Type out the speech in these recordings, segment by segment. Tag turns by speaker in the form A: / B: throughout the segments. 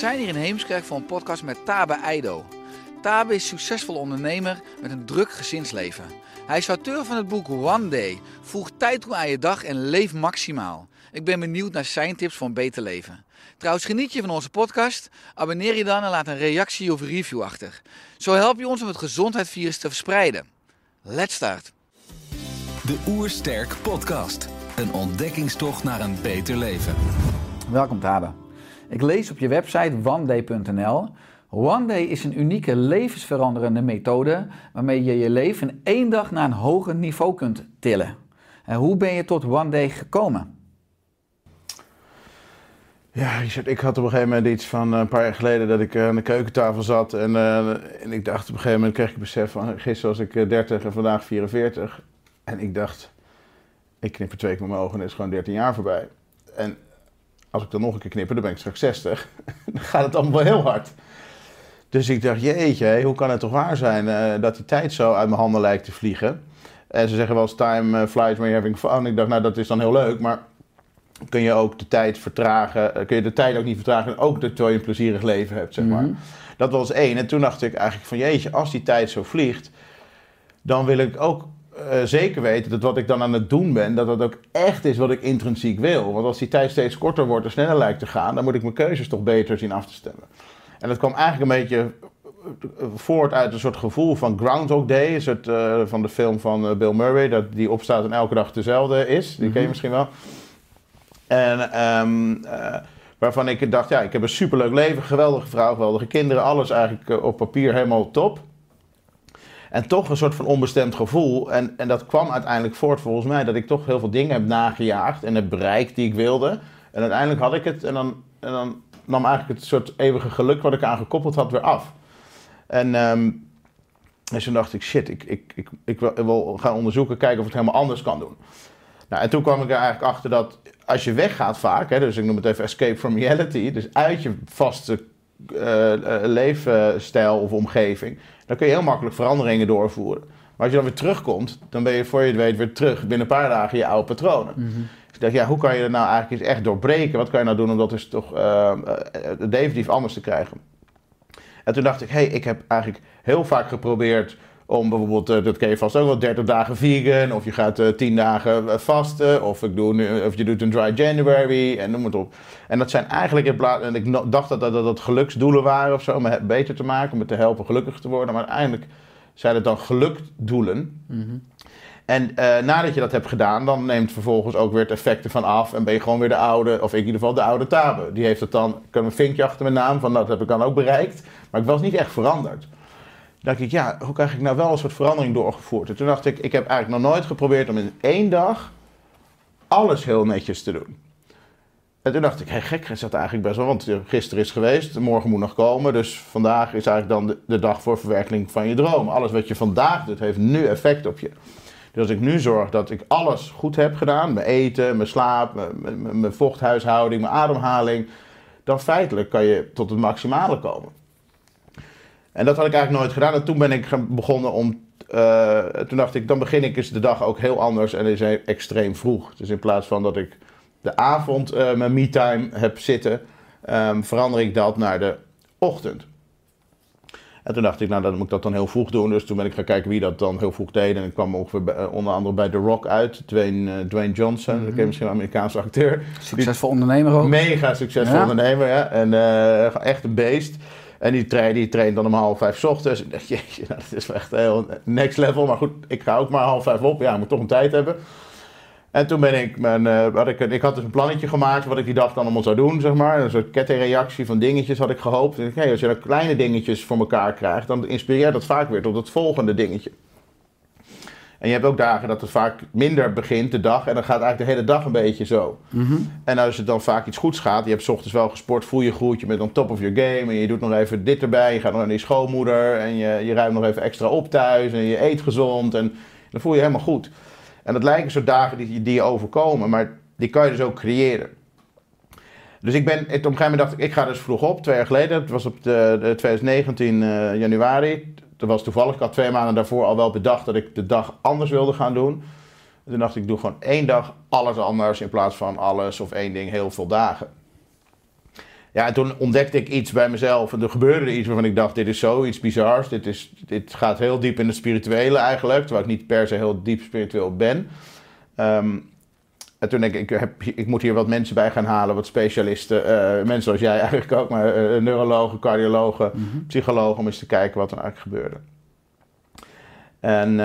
A: Zijn hier in Heemskerk voor een podcast met Tabe Eido. Tabe is succesvol ondernemer met een druk gezinsleven. Hij is auteur van het boek One Day. Voeg tijd toe aan je dag en leef maximaal. Ik ben benieuwd naar zijn tips voor een beter leven. Trouwens, geniet je van onze podcast? Abonneer je dan en laat een reactie of review achter. Zo help je ons om het gezondheidsvirus te verspreiden. Let's start.
B: De Oersterk Podcast. Een ontdekkingstocht naar een beter leven.
C: Welkom Tabe. Ik lees op je website oneday.nl. One Day is een unieke levensveranderende methode waarmee je je leven in één dag naar een hoger niveau kunt tillen. En hoe ben je tot One Day gekomen?
D: Ja, Richard, ik had op een gegeven moment iets van eh, een paar jaar geleden dat ik eh, aan de keukentafel zat. En, eh, en ik dacht op een gegeven moment kreeg ik besef van gisteren was ik eh, 30 en vandaag 44. En ik dacht, ik knip er twee keer mijn ogen en is gewoon 13 jaar voorbij. En als ik dan nog een keer knipper, dan ben ik straks 60. dan gaat het allemaal wel heel hard. Dus ik dacht, jeetje, hoe kan het toch waar zijn eh, dat die tijd zo uit mijn handen lijkt te vliegen? En ze zeggen wel eens time eh, flies when you're having fun. Ik dacht, nou dat is dan heel leuk, maar kun je ook de tijd vertragen? eh, kun je de tijd ook niet vertragen? Ook terwijl je een plezierig leven hebt, zeg maar.
C: Mhm.
D: Dat was één. En toen dacht ik eigenlijk van, jeetje, als die tijd zo vliegt, dan wil ik ook eh, zeker weten dat wat ik dan aan het doen ben, dat dat ook echt is wat ik intrinsiek wil. Want als die tijd steeds korter wordt en sneller lijkt te gaan, dan moet ik mijn keuzes toch beter zien af te stemmen. En dat kwam eigenlijk een beetje eh, voort uit een soort gevoel van Groundhog Day, een soort, eh, van de film van Bill Murray, dat die opstaat en elke dag dezelfde is. Die ken je misschien wel. En ehm, eh, waarvan ik dacht, ja, ik heb een superleuk leven, geweldige vrouw, geweldige kinderen, alles eigenlijk op papier helemaal top. En toch een soort van onbestemd gevoel. En, en dat kwam uiteindelijk voort volgens mij dat ik toch heel veel dingen heb nagejaagd en heb bereikt die ik wilde. En uiteindelijk had ik het en dan, en dan nam eigenlijk het soort eeuwige geluk wat ik aan gekoppeld had weer af. En, ehm, en toen dacht ik, shit, ik, ik, ik, ik wil, wil gaan onderzoeken, kijken of ik het helemaal anders kan doen. Nou, en toen kwam ik er eigenlijk achter dat als je weggaat vaak, hè, dus ik noem het even escape from reality, dus uit je vaste eh, eh, leefstijl of omgeving, dan kun je heel makkelijk veranderingen doorvoeren. Maar als je dan weer terugkomt, dan ben je voor je het weet weer terug binnen een paar dagen je oude patronen. Dus ik dacht, ja, hoe kan je dat nou eigenlijk eens echt doorbreken? Wat kan je nou doen om dat dus toch eh, eh, definitief anders te krijgen? En toen dacht ik, hé, hey, ik heb eigenlijk heel vaak geprobeerd om bijvoorbeeld, eh, dat ken je vast ook wel, 30 dagen vegan, of je gaat eh 10 dagen eh, vasten, of, ik doe nu, of je doet een dry January, en noem het op. En dat zijn eigenlijk in plaats, en ik dacht dat dat, dat dat geluksdoelen waren of zo, om het beter te maken, om het te helpen gelukkiger te worden, maar uiteindelijk zijn het dan gelukdoelen. En eh, nadat je dat hebt gedaan, dan neemt vervolgens ook weer het effect ervan af. En ben je gewoon weer de oude, of in ieder geval de oude Tabe. Die heeft het dan, ik heb een vinkje achter mijn naam, van dat heb ik dan ook bereikt. Maar ik was niet echt veranderd. Dacht ik, ja, hoe krijg ik nou wel een soort verandering doorgevoerd? En toen dacht ik, ik heb eigenlijk nog nooit geprobeerd om in één dag alles heel netjes te doen. En toen dacht ik, hé, gek is dat eigenlijk best wel, want eh, gisteren is geweest, morgen moet nog komen. Dus vandaag is eigenlijk dan de, dag voor verwerking van je droom. Alles wat je vandaag doet, heeft nu effect op je. Dus als ik nu zorg dat ik alles goed heb gedaan, mijn eten, mijn slaap, mijn, mijn vochthuishouding, mijn ademhaling, dan feitelijk kan je tot het maximale komen. En dat had ik eigenlijk nooit gedaan. En toen ben ik begonnen om. eh, toen dacht ik, dan begin ik eens de dag ook heel anders en is extreem vroeg. Dus in plaats van dat ik de avond eh, mijn me-time heb zitten, ehm, verander ik dat naar de ochtend. En toen dacht ik, nou dan moet ik dat dan heel vroeg doen. Dus toen ben ik gaan kijken wie dat dan heel vroeg deed. En ik kwam ongeveer bij- eh, onder andere bij The Rock uit. Dwayne, Dwayne Johnson, dat ken je misschien een Amerikaanse acteur.
C: Succesvol ondernemer ook.
D: Mega succesvol
C: Ja.
D: ondernemer, ja. En echt een beest. En die, tra die traint dan om half vijf ochtends. Ik dacht, jeetje, nou, dat is echt heel next level. Maar goed, ik ga ook maar half vijf op. Ja, ik moet toch een tijd hebben. En toen ben ik, mijn, eh, had ik, ik had dus een plannetje gemaakt wat ik die dag dan allemaal zou doen, zeg maar. Een soort kettingreactie van dingetjes had ik gehoopt. En hey, als je dan kleine dingetjes voor elkaar krijgt, dan inspireert dat vaak weer tot het volgende dingetje. En je hebt ook dagen dat het vaak minder begint, de dag. En dan gaat eigenlijk de hele dag een beetje zo. En als het dan vaak iets goeds gaat, je hebt 's ochtends wel gesport, voel je goed, je bent on top of your game. En je doet nog even dit erbij, je gaat nog naar die schoonmoeder. En je, je ruimt nog even extra op thuis. En je eet gezond. En dan voel je je helemaal goed. En dat lijken zo dagen die, die je overkomen, maar die kan je dus ook creëren. Dus ik ben, op een gegeven moment dacht ik, ik ga dus vroeg op, twee jaar geleden. Het was op de, de 2019 eh, januari. Dat was toevallig, ik had twee maanden daarvoor al wel bedacht dat ik de dag anders wilde gaan doen. En toen dacht ik, ik doe gewoon één dag alles anders in plaats van alles of één ding heel veel dagen. Ja, en toen ontdekte ik iets bij mezelf en er gebeurde iets waarvan ik dacht, dit is zoiets bizars. Dit, is, dit gaat heel diep in het spirituele eigenlijk, terwijl ik niet per se heel diep spiritueel ben. Ehm, en toen denk ik, ik, heb, ik moet hier wat mensen bij gaan halen, wat specialisten. eh, mensen zoals jij eigenlijk ook, maar eh, neurologen, cardiologen, psychologen, om eens te kijken wat er eigenlijk gebeurde. En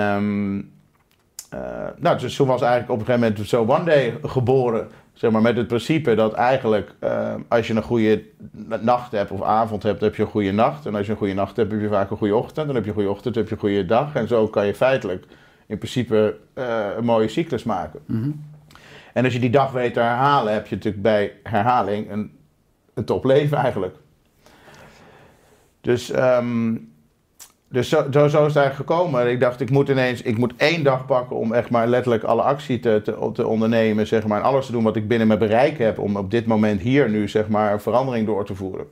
D: eh, nou, dus toen was eigenlijk op een gegeven moment zo One Day geboren. Zeg maar met het principe dat eigenlijk als je een goede nacht hebt of avond hebt, heb je een goede nacht. En als je een goede nacht hebt, heb je vaak een goede ochtend. Dan heb je een goede ochtend, heb je een goede dag. En zo kan je feitelijk in principe een mooie cyclus maken. En als je die dag weet te herhalen, heb je natuurlijk bij herhaling een, een topleven eigenlijk. Dus, ehm, dus zo, zo, is het eigenlijk gekomen. Ik dacht, ik moet ineens, ik moet één dag pakken om echt maar letterlijk alle actie te, te, te ondernemen, zeg maar. En alles te doen wat ik binnen mijn bereik heb om op dit moment hier nu, zeg maar, verandering door te voeren.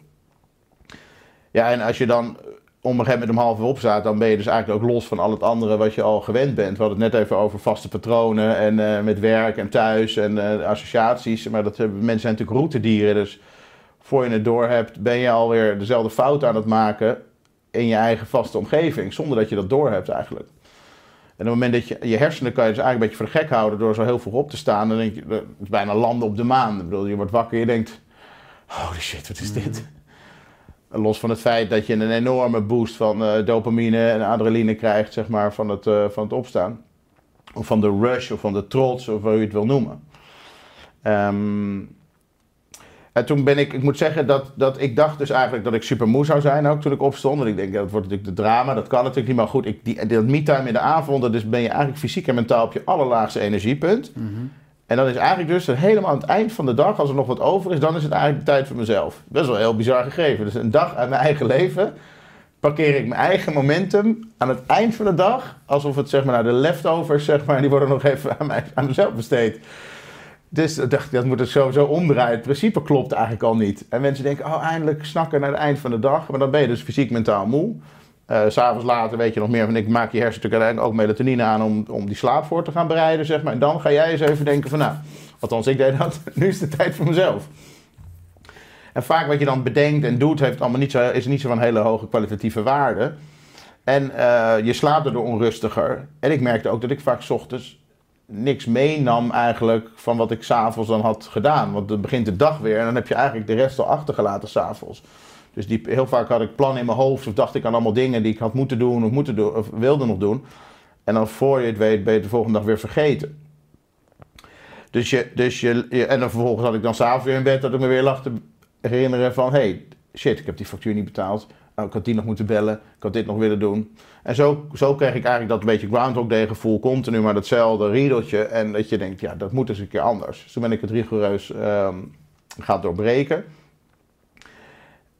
D: Ja, en als je dan om een gegeven moment om half uur opstaat, dan ben je dus eigenlijk ook los van al het andere wat je al gewend bent. We hadden het net even over vaste patronen en eh, met werk en thuis en eh, associaties. Maar dat hebben, mensen zijn natuurlijk routedieren, dus voor je het door hebt, ben je alweer dezelfde fout aan het maken in je eigen vaste omgeving, zonder dat je dat door hebt eigenlijk. En op het moment dat je je hersenen kan je dus eigenlijk een beetje voor de gek houden door zo heel vroeg op te staan, dan denk je, is bijna landen op de maan. Ik bedoel, je wordt wakker je denkt, holy shit, wat is dit? Los van het feit dat je een enorme boost van eh, dopamine en adrenaline krijgt, zeg maar, van het, eh, van het opstaan. Of van de rush, of van de trots, of hoe je het wil noemen. Ehm, en toen ben ik, ik moet zeggen dat, dat ik dacht dus eigenlijk dat ik super moe zou zijn ook toen ik opstond. En ik denk, dat wordt natuurlijk de drama, dat kan natuurlijk niet. Maar goed, ik, die, dat me-time in de avonden, dus ben je eigenlijk fysiek en mentaal op je allerlaagste energiepunt. En dan is eigenlijk dus helemaal aan het eind van de dag, als er nog wat over is, dan is het eigenlijk de tijd voor mezelf. Best wel heel bizar gegeven. Dus een dag uit mijn eigen leven parkeer ik mijn eigen momentum aan het eind van de dag. Alsof het zeg maar, nou, de leftovers, zeg maar, die worden nog even aan, mij, aan mezelf besteed. Dus ik dacht dat moet het sowieso omdraaien. Het principe klopt eigenlijk al niet. En mensen denken, oh, eindelijk snakken naar het eind van de dag. Maar dan ben je dus fysiek mentaal moe. S S'avonds later weet je nog meer van, ik maak je hersenen natuurlijk ook melatonine aan om, om die slaap voor te gaan bereiden, zeg maar. En dan ga jij eens even denken van, nou, althans ik deed dat, nu is de tijd voor mezelf. En vaak wat je dan bedenkt en doet, heeft allemaal niet zo, is niet zo van hele hoge kwalitatieve waarde. En eh, je slaapt erdoor onrustiger. En ik merkte ook dat ik vaak ochtends niks meenam eigenlijk van wat ik s'avonds dan had gedaan. Want dan begint de dag weer en dan heb je eigenlijk de rest al achtergelaten s'avonds. Dus die, heel vaak had ik plannen in mijn hoofd of dacht ik aan allemaal dingen die ik had moeten doen of, moeten doen, of wilde nog doen. En dan voor je het weet ben je de volgende dag weer vergeten. Dus je, dus je, en dan vervolgens had ik dan s'avonds weer in bed dat ik me weer lag te herinneren van... hey, shit, ik heb die factuur niet betaald. Oh, ik had die nog moeten bellen. Ik had dit nog willen doen. En zo, zo kreeg ik eigenlijk dat beetje Groundhog Day gevoel. Continu maar datzelfde riedeltje. En dat je denkt, ja, dat moet eens een keer anders. Dus toen ben ik het rigoureus ehm gaan doorbreken.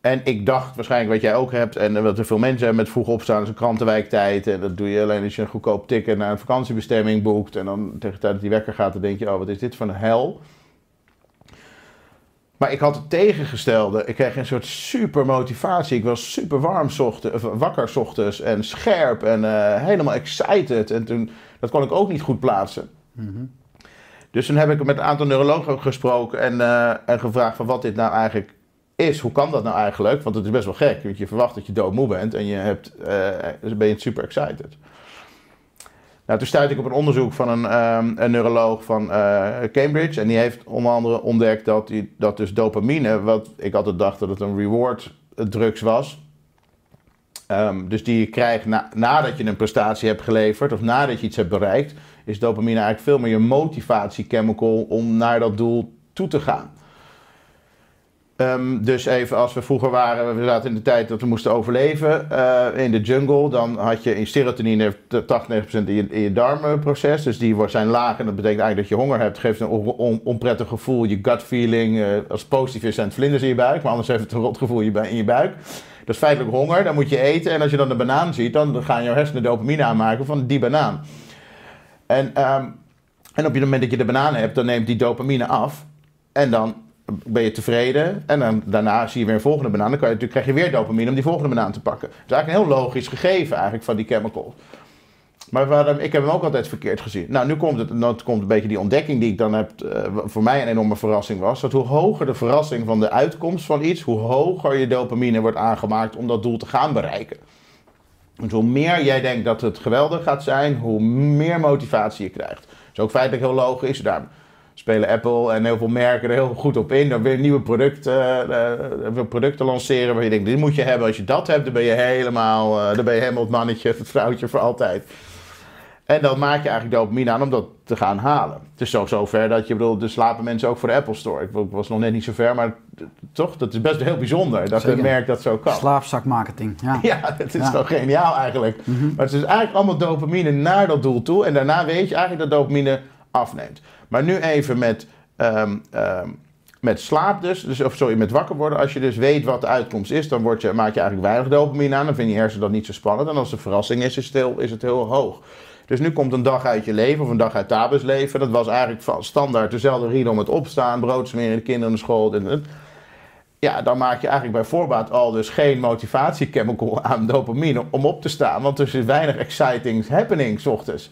D: En ik dacht, waarschijnlijk wat jij ook hebt, en wat er veel mensen hebben met vroeg opstaan, is een krantenwijktijd. En dat doe je alleen als je een goedkoop ticket naar een vakantiebestemming boekt. En dan tegen de tijd dat die wekker gaat, dan denk je, oh, wat is dit voor een hel. Maar ik had het tegengestelde. Ik kreeg een soort super motivatie. Ik was super warm of wakker ochtends en scherp en eh, helemaal excited. En toen, dat kon ik ook niet goed plaatsen. Dus toen heb ik met een aantal neurologen gesproken en, eh, en gevraagd van wat dit nou eigenlijk is. Hoe kan dat nou eigenlijk? Want het is best wel gek. Want je verwacht dat je doodmoe bent en je hebt, eh, ben je super excited. Nou, toen stuitte ik op een onderzoek van een, ehm, een neuroloog van eh, Cambridge. En die heeft onder andere ontdekt dat, die, dat dus dopamine, wat ik altijd dacht dat het een reward drugs was. Ehm, dus die je krijgt na- nadat je een prestatie hebt geleverd of nadat je iets hebt bereikt, is dopamine eigenlijk veel meer je motivatiechemical om naar dat doel toe te gaan. Ehm, dus even als we vroeger waren, we zaten in de tijd dat we moesten overleven eh, in de jungle, dan had je in serotonine 80, 90% in je, in darmenproces. Dus die zijn laag en dat betekent eigenlijk dat je honger hebt. geeft een on- on- onprettig gevoel, je gut feeling. eh, als positief is zijn het vlinders in je buik, maar anders heeft het een je bui- in je buik. Dat is feitelijk honger, dan moet je eten. En als je dan een banaan ziet, dan gaan jouw hersenen dopamine aanmaken van die banaan. En, ehm, en op het moment dat je de banaan hebt, dan neemt die dopamine af. En dan ben je tevreden. En dan, daarna zie je weer een volgende banaan. Dan kan je, natuurlijk krijg je weer dopamine om die volgende banaan te pakken. Het is eigenlijk een heel logisch gegeven eigenlijk van die chemicals. Maar hadden- ik heb hem ook altijd verkeerd gezien. Nou, nu komt het, nou, komt een beetje die ontdekking die ik dan heb, eh, voor mij een enorme verrassing was. Dat hoe hoger de verrassing van de uitkomst van iets, hoe hoger je dopamine wordt aangemaakt om dat doel te gaan bereiken. Dus hoe meer jij denkt dat het geweldig gaat zijn, hoe meer motivatie je krijgt. Dat is ook feitelijk heel logisch. Daar spelen Apple en heel veel merken er heel goed op in. Dan weer nieuwe producten, eh, producten lanceren waar je denkt, dit moet je hebben. Als je dat hebt, dan ben je helemaal, eh, dan ben je helemaal het mannetje, het vrouwtje voor altijd. En dan maak je eigenlijk dopamine aan om dat te gaan halen. Het is zo zover dat je bedoel, er slapen mensen ook voor de Apple Store. Ik was nog net niet zo ver, maar toch, dat is best heel bijzonder dat
C: Zeker.
D: een merk dat zo kan.
C: Slaapzakmarketing. Ja.
D: Ja, het is
C: Ja.
D: zo geniaal eigenlijk. Maar het is eigenlijk allemaal dopamine naar dat doel toe. En daarna weet je eigenlijk dat dopamine afneemt. Maar nu even met, ehm, ehm, met slaap dus. dus. Of sorry, met wakker worden. Als je dus weet wat de uitkomst is, dan word je, maak je eigenlijk weinig dopamine aan. Dan vind je hersen dat niet zo spannend. En als het een verrassing is, is het heel, is het heel hoog. Dus nu komt een dag uit je leven of een dag uit Tabes leven. Dat was eigenlijk standaard dezelfde riedel met opstaan, brood smeren, de kinderen naar school. En, en- ja, dan maak je eigenlijk bij voorbaat al dus geen motivatiechemical aan dopamine om op te staan. Want er is weinig exciting happening 's ochtends.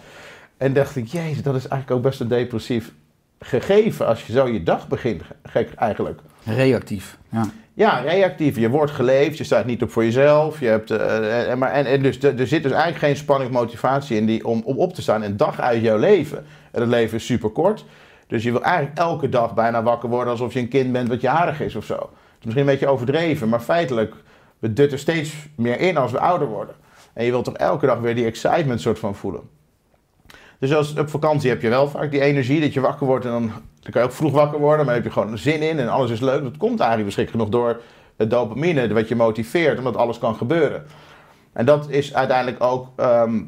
D: En dacht ik, jezus, dat is eigenlijk ook best een depressief gegeven als je zo je dag begint. Gek eigenlijk.
C: Reactief. Ja.
D: Ja, reactief. Je wordt geleefd, je staat niet op voor jezelf. Je hebt, eh, en, maar, en, en dus er er zit dus eigenlijk geen spanning motivatie in die, om, om op te staan een dag uit jouw leven. En het leven is super kort. Dus je wil eigenlijk elke dag bijna wakker worden alsof je een kind bent wat jarig is of zo. Het is misschien een beetje overdreven, maar feitelijk, we dutten steeds meer in als we ouder worden. En je wilt toch elke dag weer die excitement soort van voelen. Dus als, op vakantie heb je wel vaak die energie dat je wakker wordt en dan, dan kan je ook vroeg wakker worden, maar dan heb je gewoon zin in en alles is leuk. Dat komt eigenlijk verschrikkelijk nog door het dopamine, wat je motiveert, omdat alles kan gebeuren. En dat is uiteindelijk ook ehm,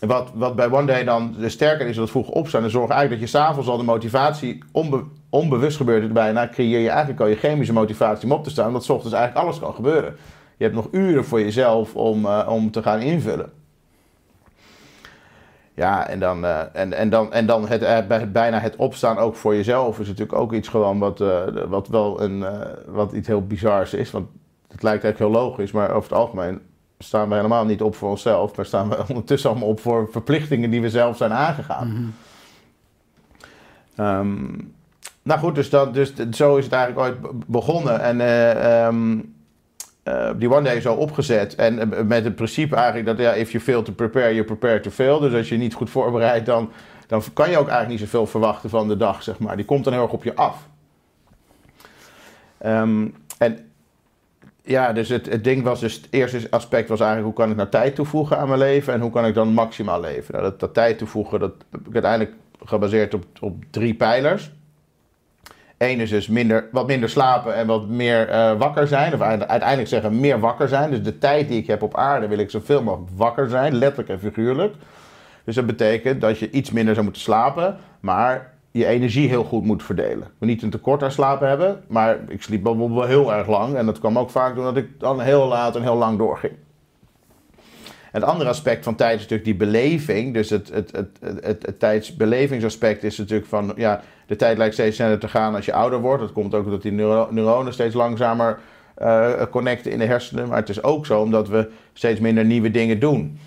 D: wat, wat bij One Day dan sterker is, dat vroeg opstaan. En zorg eigenlijk dat je s'avonds al de motivatie, onbe- onbewust gebeurt het bijna, creëer je eigenlijk al je chemische motivatie om op te staan, omdat 's ochtends eigenlijk alles kan gebeuren. Je hebt nog uren voor jezelf om, eh, om te gaan invullen. Ja, en dan, eh, en, en dan, en dan het, eh, bij- bijna het opstaan ook voor jezelf is natuurlijk ook iets gewoon wat, eh, wat wel een, wat iets heel bizars is. Want het lijkt eigenlijk heel logisch, maar over het algemeen staan we helemaal niet op voor onszelf. Maar staan we ondertussen allemaal op voor verplichtingen die we zelf zijn aangegaan. Ehm, nou goed, dus, dat, dus zo is het eigenlijk ooit be- begonnen. En eh, eh, die One Day is zo opgezet. En eh, met het principe eigenlijk dat ja, if you fail to prepare, you prepare to fail. Dus als je niet goed voorbereidt, dan, dan kan je ook eigenlijk niet zoveel verwachten van de dag, zeg maar. Die komt dan heel erg op je af. Ehm, en ja, dus het, het ding was dus, het eerste aspect was eigenlijk hoe kan ik nou tijd toevoegen aan mijn leven en hoe kan ik dan maximaal leven. Nou, dat, dat tijd toevoegen, dat heb ik uiteindelijk gebaseerd op, op drie pijlers. Eén is dus minder, wat minder slapen en wat meer eh, wakker zijn. Of uite- uiteindelijk zeggen meer wakker zijn. Dus de tijd die ik heb op aarde wil ik zoveel mogelijk wakker zijn, letterlijk en figuurlijk. Dus dat betekent dat je iets minder zou moeten slapen, maar je energie heel goed moet verdelen. Wil niet een tekort aan slapen hebben, maar ik sliep bijvoorbeeld wel heel erg lang. En dat kwam ook vaak doordat ik dan heel laat en heel lang doorging. Het andere aspect van tijd is natuurlijk die beleving. Dus het, het, het, het, tijdsbelevingsaspect is natuurlijk van... Ja, de tijd lijkt steeds sneller te gaan als je ouder wordt. Dat komt ook omdat die neuro- neuronen steeds langzamer eh, connecten in de hersenen. Maar het is ook zo omdat we steeds minder nieuwe dingen doen.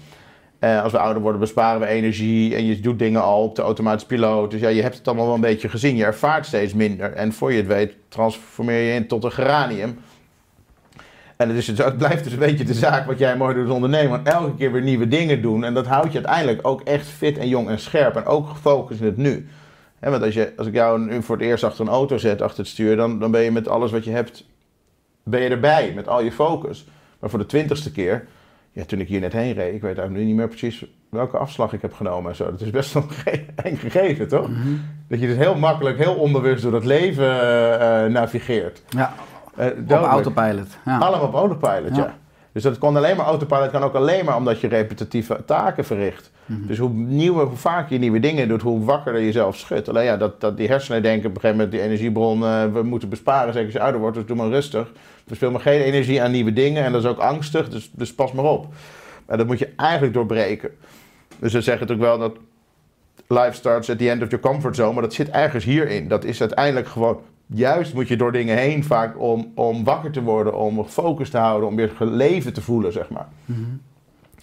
D: Eh, als we ouder worden besparen we energie en je doet dingen al op de automatische piloot. Dus ja, je hebt het allemaal wel een beetje gezien. Je ervaart steeds minder. En voor je het weet transformeer je in tot een geranium. En dus, het blijft dus een beetje de zaak wat jij mooi doet als ondernemer. Want elke keer weer nieuwe dingen doen. En dat houdt je uiteindelijk ook echt fit en jong en scherp. En ook gefocust in het nu. Want als, je, als ik jou nu voor het eerst achter een auto zet, achter het stuur... Dan, dan ben je met alles wat je hebt, ben je erbij. Met al je focus. Maar voor de twintigste keer ja, toen ik hier net heen reed, ik weet eigenlijk nu niet meer precies welke afslag ik heb genomen en zo. Dat is best wel een gegeven, toch? Dat je dus heel makkelijk, heel onbewust door dat leven eh, eh, navigeert.
C: Ja, op
D: dodelijk.
C: autopilot. Ja.
D: Allemaal op autopilot, ja. Dus dat kan alleen maar autopilot, kan ook alleen maar omdat je repetitieve taken verricht.
C: Mhm.
D: Dus hoe nieuwer, hoe vaker je nieuwe dingen doet, hoe wakkerder je jezelf schudt. Alleen ja, dat, dat die hersenen denken op een gegeven moment, die energiebron, eh, we moeten besparen, zeker als je ouder wordt, dus doe maar rustig. Verspil maar geen energie aan nieuwe dingen en dat is ook angstig, dus, dus pas maar op. Maar dat moet je eigenlijk doorbreken. Dus ze zeggen natuurlijk wel dat life starts at the end of your comfort zone, maar dat zit ergens hierin. Dat is uiteindelijk gewoon, juist moet je door dingen heen vaak om, om wakker te worden, om gefocust te houden, om weer leven te voelen, zeg maar.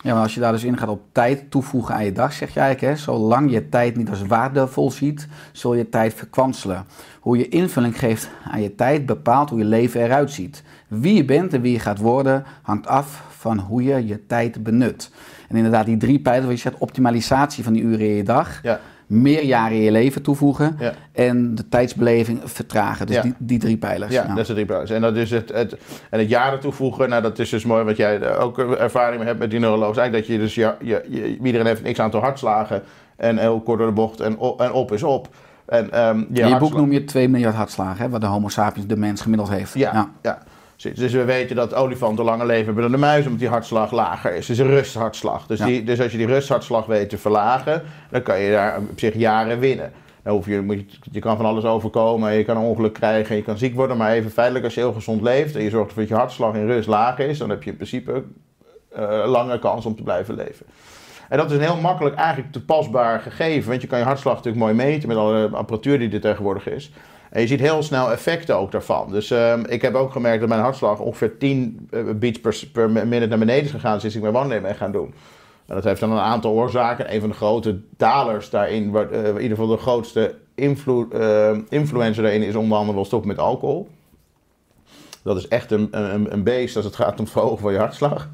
C: Ja, maar als je daar dus ingaat op tijd toevoegen aan je dag, zeg je eigenlijk, hè, zolang je tijd niet als waardevol ziet, zul je tijd verkwanselen. Hoe je invulling geeft aan je tijd bepaalt hoe je leven eruit ziet. Wie je bent en wie je gaat worden, hangt af van hoe je je tijd benut. En inderdaad, die drie pijlers, wat je zegt, optimalisatie van die uren in je dag,
D: Ja,
C: meer jaren in je leven toevoegen
D: ja.
C: en de tijdsbeleving vertragen. Dus
D: Ja.
C: die, die drie pijlers.
D: Ja,
C: Nou.
D: dat is het drie pijlers. En dat is het, het, en het jaren toevoegen, nou dat is dus mooi wat jij er ook ervaring mee hebt met die neuroloog. Eigenlijk dat je dus, je, je, iedereen heeft een x aantal hartslagen en heel kort door de bocht en op, en op is op. En, ehm, je
C: in je boek noem je 2 miljard hartslagen, hè, wat de homo sapiens, de mens, gemiddeld heeft.
D: Ja, ja. Dus we weten dat olifanten langer leven hebben dan de muis, omdat die hartslag lager is. Dus een rusthartslag. Dus,
C: Ja.
D: die, dus als je die rusthartslag weet te verlagen, dan kan je daar op zich jaren winnen. Dan hoef je, moet je, je kan van alles overkomen, je kan een ongeluk krijgen, je kan ziek worden, maar even feitelijk als je heel gezond leeft en je zorgt ervoor dat je hartslag in rust laag is, dan heb je in principe eh lange kans om te blijven leven. En dat is een heel makkelijk eigenlijk toepasbaar gegeven, want je kan je hartslag natuurlijk mooi meten met alle apparatuur die er tegenwoordig is. En je ziet heel snel effecten ook daarvan. Dus ehm, ik heb ook gemerkt dat mijn hartslag ongeveer 10 eh, beats per, per minute naar beneden is gegaan sinds ik mijn wandelen ben gaan doen. En dat heeft dan een aantal oorzaken. Een van de grote dalers daarin, eh, in ieder geval de grootste invloed, eh, influencer daarin is onder andere stoppen met alcohol. Dat is echt een, een, een beest als het gaat om verhogen van je hartslag.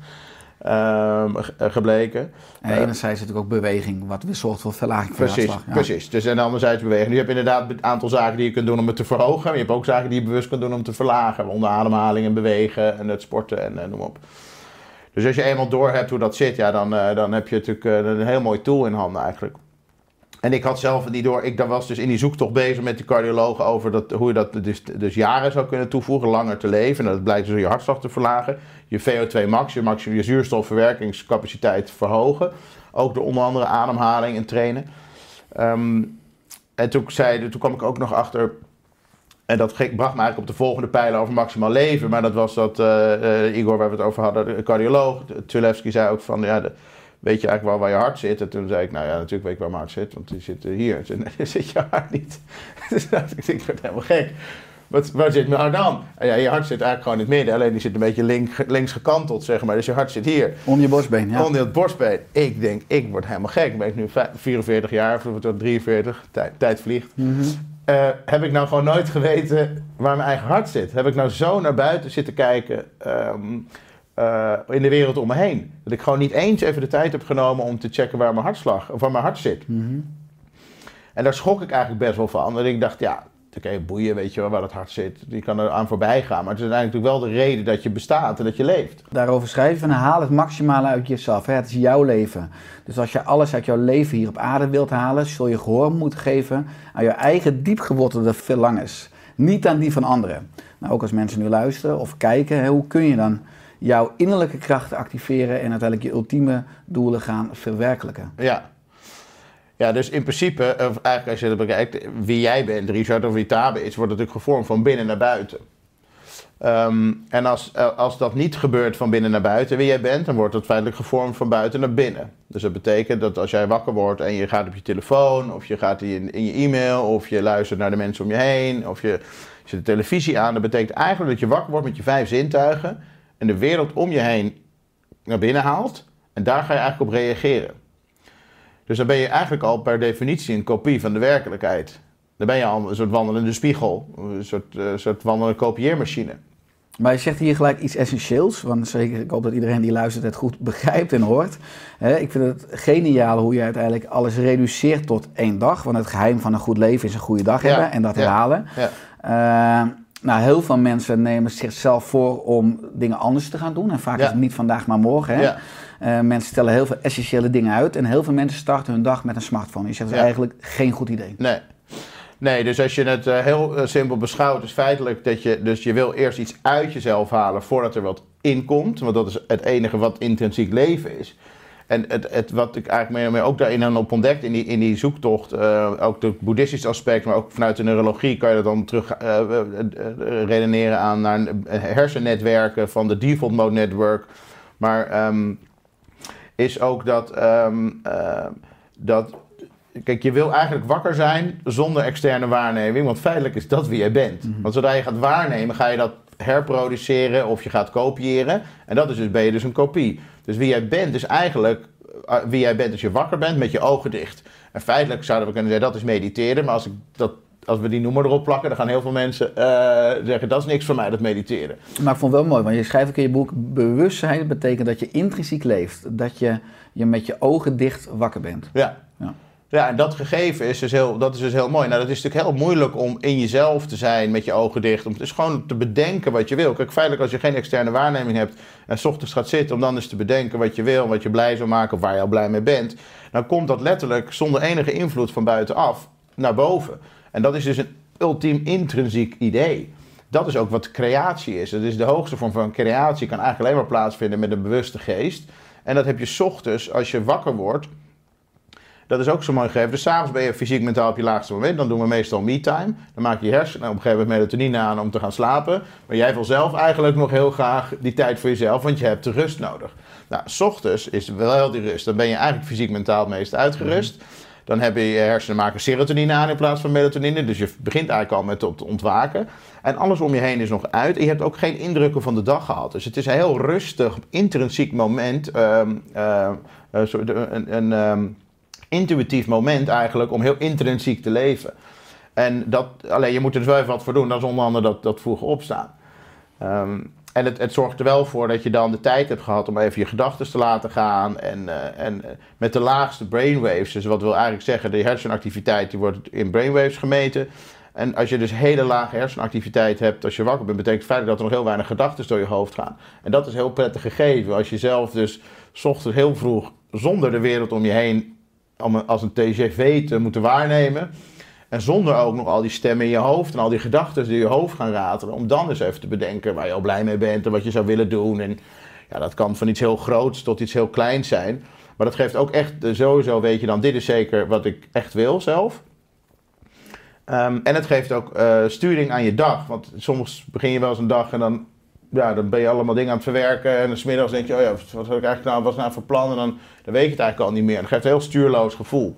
D: Ehm, ge- gebleken.
C: En enerzijds zit ook beweging, wat weer zorgt voor verlaging van
D: Precies,
C: hartslag. Ja.
D: precies. Dus en anderzijds bewegen. Nu heb je inderdaad een aantal zaken die je kunt doen om het te verhogen. Maar je hebt ook zaken die je bewust kunt doen om te verlagen. Onder ademhaling en bewegen en het sporten en, en noem op. Dus als je eenmaal door hebt hoe dat zit, ja, dan, eh, dan heb je natuurlijk eh, een heel mooi tool in handen eigenlijk. En ik had zelf niet door, ik was dus in die zoektocht bezig met die cardiologen over dat, hoe je dat dus, dus jaren zou kunnen toevoegen, langer te leven. En dat blijkt dus je hartslag te verlagen, je VO2 max, je, maximum, je zuurstofverwerkingscapaciteit verhogen. Ook door onder andere ademhaling en trainen. Ehm, en toen, zei, toen kwam ik ook nog achter, en dat bracht me eigenlijk op de volgende pijler over maximaal leven. Maar dat was dat eh, eh, Igor, waar we het over hadden, de cardioloog, Tulevski zei ook van, ja, de- weet je eigenlijk wel waar je hart zit? En toen zei ik, nou ja, natuurlijk weet ik waar mijn hart zit, want die zit eh, hier. Daar zit je hart niet. Dus ik, word helemaal gek. Wat, waar zit mijn hart dan? En ja, je hart zit eigenlijk gewoon in het midden, alleen die zit een beetje link, links gekanteld, zeg maar. Dus je hart zit hier.
C: Onder je borstbeen, ja.
D: Onder het borstbeen. Ik denk, ik word helemaal gek. Ben ik nu vij- 44 jaar, of het 43, tijd, tijd vliegt.
C: Mhm.
D: Eh, heb ik nou gewoon nooit geweten waar mijn eigen hart zit? Heb ik nou zo naar buiten zitten kijken ehm, eh, in de wereld om me heen? Dat ik gewoon niet eens even de tijd heb genomen om te checken waar mijn hartslag, of waar mijn hart zit.
C: Mhm.
D: En daar schrok ik eigenlijk best wel van. Dat ik dacht, ja, oké, boeien, weet je wel, waar het hart zit. Die kan er aan voorbij gaan. Maar het is uiteindelijk wel de reden dat je bestaat en dat je leeft.
C: Daarover schrijf je van haal het maximale uit jezelf. Hè? Het is jouw leven. Dus als je alles uit jouw leven hier op aarde wilt halen, zul je gehoor moeten geven aan je eigen diepgewortelde verlangens. Niet aan die van anderen. Nou, ook als mensen nu luisteren of kijken, hè, hoe kun je dan jouw innerlijke krachten activeren en uiteindelijk je ultieme doelen gaan verwerkelijken?
D: Ja. Ja, dus in principe, of eigenlijk als je dat bekijkt, wie jij bent, Richard of wie Tabe is, wordt natuurlijk gevormd van binnen naar buiten. Ehm, en als, eh, als dat niet gebeurt van binnen naar buiten, wie jij bent, dan wordt het feitelijk gevormd van buiten naar binnen. Dus dat betekent dat als jij wakker wordt en je gaat op je telefoon, of je gaat in, in je e-mail, of je luistert naar de mensen om je heen, of je zet de televisie aan, dat betekent eigenlijk dat je wakker wordt met je vijf zintuigen en de wereld om je heen naar binnen haalt. En daar ga je eigenlijk op reageren. Dus dan ben je eigenlijk al per definitie een kopie van de werkelijkheid. Dan ben je al een soort wandelende spiegel, een soort, eh, soort wandelende kopieermachine.
C: Maar je zegt hier gelijk iets essentieels, want zeker, ik hoop dat iedereen die luistert het goed begrijpt en hoort. Ik vind het geniaal hoe je uiteindelijk alles reduceert tot één dag, want het geheim van een goed leven is een goede dag
D: Ja,
C: hebben en dat
D: ja.
C: herhalen.
D: Ja.
C: Eh, Nou, heel veel mensen nemen zichzelf voor om dingen anders te gaan doen. En vaak
D: Ja.
C: is het niet vandaag, maar morgen. Hè?
D: Ja.
C: Eh, mensen stellen heel veel essentiële dingen uit. En heel veel mensen starten hun dag met een smartphone. Je zegt dat is
D: Ja.
C: eigenlijk geen goed idee.
D: Nee. Nee, dus als je het eh, heel eh, simpel beschouwt, is feitelijk dat je, dus je wil eerst iets uit jezelf halen voordat er wat in komt. Want dat is het enige wat intrinsiek leven is. En het, het, wat ik eigenlijk meer meer ook daarin dan op ontdekt in die, in die zoektocht, eh, ook het boeddhistische aspect, maar ook vanuit de neurologie kan je dat dan terug eh, eh, redeneren aan naar hersennetwerken van de default mode network. Maar ehm, is ook dat, ehm, eh, dat Kijk, je wil eigenlijk wakker zijn zonder externe waarneming, want feitelijk is dat wie jij bent. Want zodra je gaat waarnemen, ga je dat herproduceren of je gaat kopiëren. En dat is dus, ben je dus een kopie. Dus wie jij bent is eigenlijk eh, wie jij bent als je wakker bent met je ogen dicht. En feitelijk zouden we kunnen zeggen dat is mediteren, maar als, ik dat, als we die noemer erop plakken, dan gaan heel veel mensen eh, zeggen dat is niks voor mij, dat mediteren.
C: Maar ik vond het wel mooi, want je schrijft ook in je boek... bewustzijn betekent dat je intrinsiek leeft. Dat je, je met je ogen dicht wakker bent.
D: Ja.
C: Ja.
D: Ja, en dat gegeven is dus heel, dat is dus heel mooi. Nou, dat is natuurlijk heel moeilijk om in jezelf te zijn met je ogen dicht. Om dus gewoon te bedenken wat je wil. Kijk, feitelijk als je geen externe waarneming hebt en s ochtends gaat zitten om dan eens te bedenken wat je wil, wat je blij zou maken of waar je al blij mee bent, dan komt dat letterlijk zonder enige invloed van buitenaf naar boven. En dat is dus een ultiem intrinsiek idee. Dat is ook wat creatie is. Dat is de hoogste vorm van creatie. Kan eigenlijk alleen maar plaatsvinden met een bewuste geest. En dat heb je 's ochtends als je wakker wordt. Dat is ook zo mooi gegeven. Dus s'avonds ben je fysiek mentaal op je laagste moment. Dan doen we meestal me-time. Dan maak je hersenen op een gegeven moment melatonine aan om te gaan slapen. Maar jij wil zelf eigenlijk nog heel graag die tijd voor jezelf, want je hebt de rust nodig. Nou, s ochtends is wel die rust. Dan ben je eigenlijk fysiek mentaal het meest uitgerust. Dan hebben je hersenen maken serotonine aan in plaats van melatonine. Dus je begint eigenlijk al met te ontwaken. En alles om je heen is nog uit. En je hebt ook geen indrukken van de dag gehad. Dus het is een heel rustig, intrinsiek moment. ehm, eh, eh, de- een, een ehm, intuïtief moment eigenlijk om heel intrinsiek te leven. En dat, alleen je moet er dus wel even wat voor doen. Dat is onder andere dat, dat vroeg opstaan. Ehm, en het, het zorgt er wel voor dat je dan de tijd hebt gehad om even je gedachten te laten gaan. En, eh, en eh, met de laagste brainwaves, dus wat wil eigenlijk zeggen, de hersenactiviteit die wordt in brainwaves gemeten. En als je dus hele lage hersenactiviteit hebt als je wakker bent, betekent feitelijk dat er nog heel weinig gedachten door je hoofd gaan. En dat is heel prettig gegeven. Als je zelf dus ochtends heel vroeg zonder de wereld om je heen om als een TGV te moeten waarnemen. En zonder ook nog al die stemmen in je hoofd en al die gedachten die je hoofd gaan ratelen. Om dan eens even te bedenken waar je al blij mee bent en wat je zou willen doen. En ja, dat kan van iets heel groots tot iets heel kleins zijn. Maar dat geeft ook echt, eh, sowieso weet je dan, dit is zeker wat ik echt wil zelf. Ehm, en het geeft ook eh, sturing aan je dag. Want soms begin je wel eens een dag en dan, ja, dan ben je allemaal dingen aan het verwerken. En 's middags denk je, oh ja, wat had ik eigenlijk nou, wat was nou voor plan? En dan, dan weet je het eigenlijk al niet meer. En dat geeft een heel stuurloos gevoel.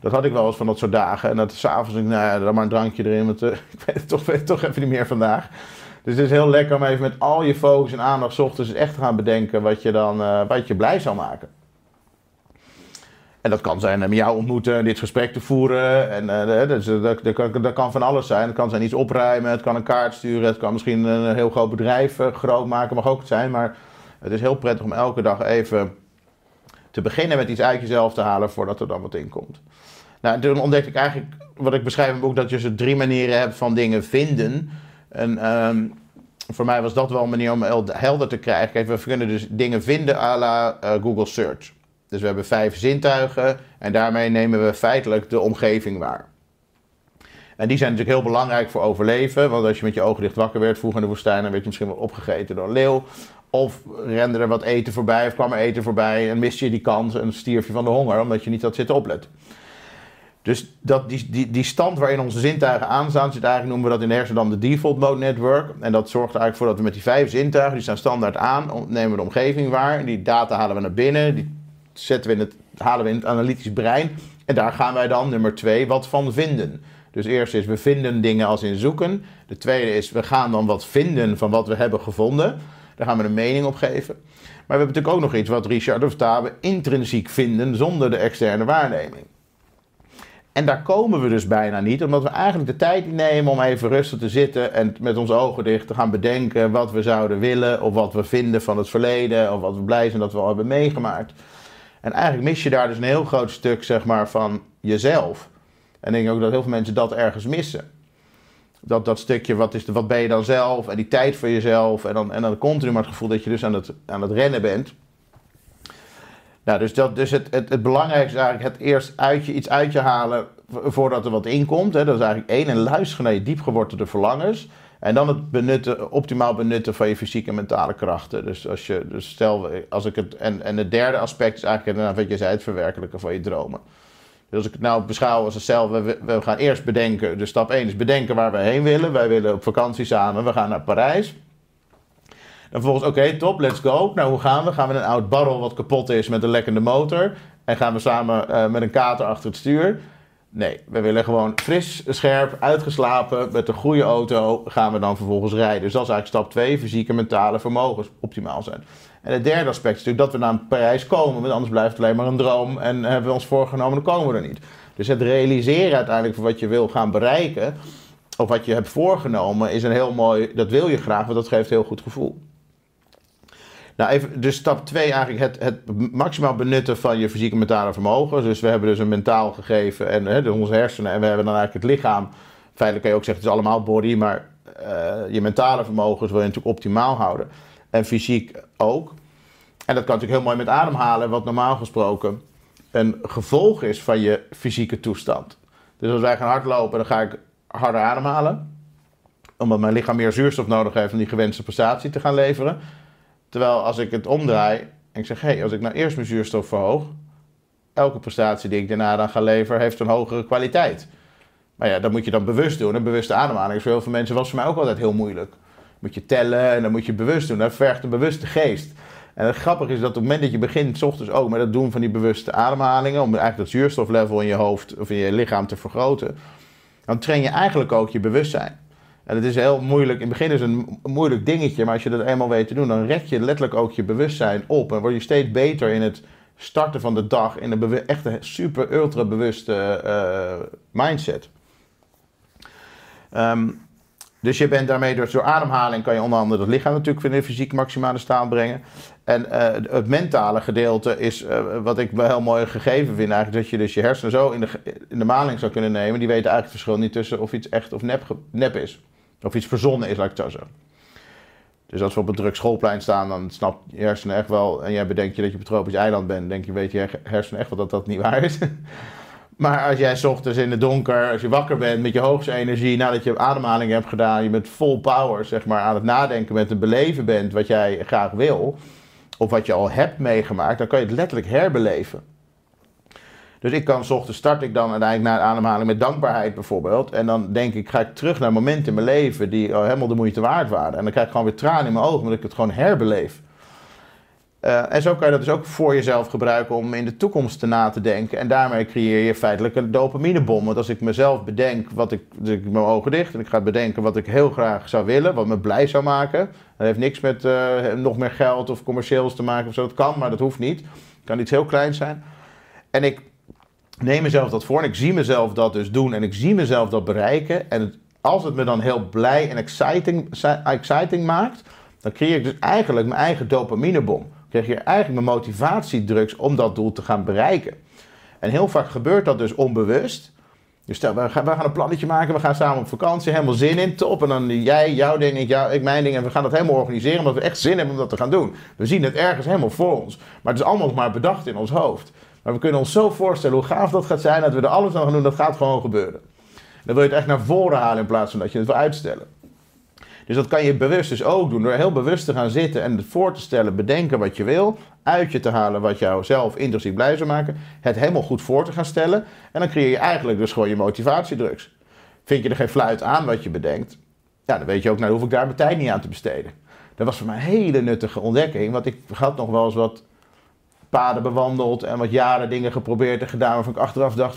D: Dat had ik wel eens van dat soort dagen. En dat s'avonds denk ik, nou ja, dan maar een drankje erin. Want eh, ik weet het toch, weet het toch even niet meer vandaag. Dus het is heel lekker om even met al je focus en aandacht ochtends echt te gaan bedenken wat je dan eh, wat je blij zou maken. En dat kan zijn eh, met jou ontmoeten en dit gesprek te voeren. En eh, dus, eh, dat, kan, dat kan van alles zijn. Het kan zijn iets opruimen, het kan een kaart sturen, het kan misschien een heel groot bedrijf eh, groot maken, mag ook het zijn. Maar het is heel prettig om elke dag even te beginnen met iets uit jezelf te halen voordat er dan wat in komt. Nou, toen ontdekte ik eigenlijk, wat ik beschrijf in het boek, dat je dus drie manieren hebt van dingen vinden. En ehm, voor mij was dat wel een manier om helder te krijgen. We kunnen dus dingen vinden à la eh, Google Search. Dus we hebben vijf zintuigen en daarmee nemen we feitelijk de omgeving waar. En die zijn natuurlijk heel belangrijk voor overleven. Want als je met je ogen dicht wakker werd vroeger in de woestijn, dan werd je misschien wel opgegeten door een leeuw. Of rende er wat eten voorbij, of kwam er eten voorbij en miste je die kans en stierf je van de honger, omdat je niet had zitten opletten. Dus dat, die, die, die stand waarin onze zintuigen aanstaan, zit eigenlijk, noemen we dat in de hersenen dan de default mode network. En dat zorgt eigenlijk voor dat we met die vijf zintuigen, die staan standaard aan, nemen we de omgeving waar. Die data halen we naar binnen, zetten we in het, halen we in het analytisch brein. En daar gaan wij dan, nummer twee, wat van vinden. Dus eerst is we vinden dingen als in zoeken. De tweede is we gaan dan wat vinden van wat we hebben gevonden. Daar gaan we een mening op geven. Maar we hebben natuurlijk ook nog iets wat Richard of Tabe intrinsiek vinden zonder de externe waarneming. En daar komen we dus bijna niet, omdat we eigenlijk de tijd niet nemen om even rustig te zitten en met onze ogen dicht te gaan bedenken wat we zouden willen, of wat we vinden van het verleden, of wat we blij zijn dat we al hebben meegemaakt. En eigenlijk mis je daar dus een heel groot stuk zeg maar, van jezelf. En ik denk ook dat heel veel mensen dat ergens missen. dat, dat stukje, wat, is de, wat ben je dan zelf? En die tijd voor jezelf. En dan, en dan continu maar het gevoel dat je dus aan het, aan het rennen bent. Nou, dus, dat, dus het, het, het belangrijkste is eigenlijk het eerst uit je, iets uit je halen vo- voordat er wat inkomt. Hè. Dat is eigenlijk één. En luisteren naar je diepgewortelde verlangens. En dan het benutten, optimaal benutten van je fysieke en mentale krachten. Dus, als je, dus stel, als ik het, en, en het derde aspect is eigenlijk inderdaad wat je zei, het verwerkelijken van je dromen. Dus als ik het nou beschouw als stel, we, we gaan eerst bedenken, dus stap 1 is bedenken waar we heen willen. Wij willen op vakantie samen, we gaan naar Parijs. Dan vervolgens, oké, top, let's go. Nou, hoe gaan we? Gaan we een oud barrel wat kapot is met een lekkende motor? En gaan we samen eh, met een kater achter het stuur? Nee, we willen gewoon fris, scherp, uitgeslapen, met een goede auto gaan we dan vervolgens rijden. Dus dat is eigenlijk stap 2, fysieke en mentale vermogens optimaal zijn. En het derde aspect is natuurlijk dat we naar Parijs komen, want anders blijft het alleen maar een droom en hebben we ons voorgenomen, dan komen we er niet. Dus het realiseren uiteindelijk van wat je wil gaan bereiken, of wat je hebt voorgenomen, is een heel mooi, dat wil je graag, want dat geeft een heel goed gevoel. Nou, even, dus stap 2 eigenlijk het, het maximaal benutten van je fysieke en mentale vermogens. Dus we hebben dus een mentaal gegeven en hè, onze hersenen en we hebben dan eigenlijk het lichaam. Feitelijk kan je ook zeggen het is allemaal body, maar eh, je mentale vermogens wil je natuurlijk optimaal houden. En fysiek ook. En dat kan natuurlijk heel mooi met ademhalen, wat normaal gesproken een gevolg is van je fysieke toestand. Dus als wij gaan hardlopen, dan ga ik harder ademhalen. Omdat mijn lichaam meer zuurstof nodig heeft om die gewenste prestatie te gaan leveren. Terwijl als ik het omdraai en ik zeg, hé, hey, als ik nou eerst mijn zuurstof verhoog, elke prestatie die ik daarna dan ga leveren, heeft een hogere kwaliteit. Maar ja, dat moet je dan bewust doen. En bewuste ademhaling is voor heel veel mensen was voor mij ook altijd heel moeilijk. Moet je tellen en dan moet je bewust doen. Dat vergt een bewuste geest. En het grappige is dat op het moment dat je begint, ochtends ook met het doen van die bewuste ademhalingen, om eigenlijk dat zuurstoflevel in je hoofd of in je lichaam te vergroten, dan train je eigenlijk ook je bewustzijn. En het is heel moeilijk, in het begin is het een moeilijk dingetje, maar als je dat eenmaal weet te doen, dan rek je letterlijk ook je bewustzijn op en word je steeds beter in het starten van de dag in een echte super ultra bewuste eh, mindset. Ehm, dus je bent daarmee dus door ademhaling kan je onder andere het lichaam natuurlijk in fysiek maximale staat brengen. En eh, het mentale gedeelte is eh, wat ik wel heel mooi gegeven vind eigenlijk. Dat je dus je hersenen zo in de, de maling zou kunnen nemen. Die weten eigenlijk het verschil niet tussen of iets echt of nep, nep is. Of iets verzonnen is, laat ik het zo. Dus als we op een druk schoolplein staan, dan snapt je hersenen echt wel. En jij bedenkt je dat je op een tropisch eiland bent. denk je, weet je hersenen echt wel dat dat niet waar is. Maar als jij ochtends in het donker, als je wakker bent met je hoogste energie, nadat je ademhaling hebt gedaan, je met vol power zeg maar, aan het nadenken met het beleven bent wat jij graag wil, of wat je al hebt meegemaakt, dan kan je het letterlijk herbeleven. Dus ik kan 's ochtends start ik dan uiteindelijk na de ademhaling met dankbaarheid bijvoorbeeld. En dan denk ik, ga ik terug naar momenten in mijn leven die helemaal de moeite waard waren. En dan krijg ik gewoon weer tranen in mijn ogen, omdat ik het gewoon herbeleef. Uh, en zo kan je dat dus ook voor jezelf gebruiken om in de toekomst te na te denken. En daarmee creëer je feitelijk een dopaminebom. Want als ik mezelf bedenk, wat ik, dus ik mijn ogen dicht en ik ga bedenken wat ik heel graag zou willen, wat me blij zou maken. Dat heeft niks met uh, nog meer geld of commercieels te maken of zo. Dat kan, maar dat hoeft niet. Het kan iets heel kleins zijn. En ik neem mezelf dat voor en ik zie mezelf dat dus doen en ik zie mezelf dat bereiken. En als het me dan heel blij en exciting, exciting maakt, dan creëer ik dus eigenlijk mijn eigen dopaminebom krijg je eigenlijk mijn motivatiedrugs om dat doel te gaan bereiken. En heel vaak gebeurt dat dus onbewust. Dus stel, we gaan, we gaan een plannetje maken, we gaan samen op vakantie, helemaal zin in, top. En dan jij, jouw ding, ik, ik mijn ding. En we gaan dat helemaal organiseren, omdat we echt zin hebben om dat te gaan doen. We zien het ergens helemaal voor ons. Maar het is allemaal maar bedacht in ons hoofd. Maar we kunnen ons zo voorstellen hoe gaaf dat gaat zijn, dat we er alles aan gaan doen, dat gaat gewoon gebeuren. Dan wil je het echt naar voren halen in plaats van dat je het wil uitstellen. Dus dat kan je bewust dus ook doen. Door heel bewust te gaan zitten en het voor te stellen, bedenken wat je wil. Uit je te halen wat jou zelf intrinsiek blij zou maken. Het helemaal goed voor te gaan stellen. En dan creëer je eigenlijk dus gewoon je motivatiedrugs. Vind je er geen fluit aan wat je bedenkt? Ja, dan weet je ook, nou hoef ik daar mijn tijd niet aan te besteden. Dat was voor mij een hele nuttige ontdekking. Want ik had nog wel eens wat paden bewandeld en wat jaren dingen geprobeerd en gedaan. Waarvan ik achteraf dacht,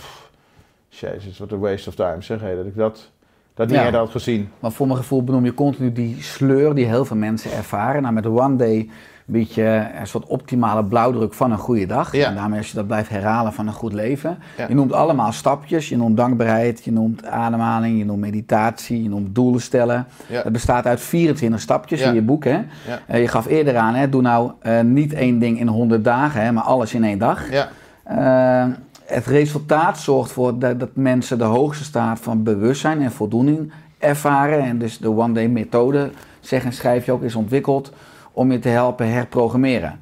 D: jezus, wat een waste of time zeg. Hey, dat ik dat dat niet ja. eerder had gezien.
C: Maar voor mijn gevoel benoem je continu die sleur die heel veel mensen ervaren. Nou, met One Day bied je een soort optimale blauwdruk van een goede dag.
D: Ja.
C: En daarmee als je dat blijft herhalen van een goed leven. Ja. Je noemt allemaal stapjes. Je noemt dankbaarheid, je noemt ademhaling, je noemt meditatie, je noemt doelen stellen.
D: Ja.
C: Het bestaat uit 24 stapjes in je boek. Hè? Uh, je gaf eerder aan, hè, doe nou uh, niet één ding in 100 dagen, hè, maar alles in één dag.
D: Ja.
C: Uh, het resultaat zorgt ervoor dat, dat, mensen de hoogste staat van bewustzijn en voldoening ervaren. En dus de One Day methode, zeg en schrijf je ook, is ontwikkeld om je te helpen herprogrammeren.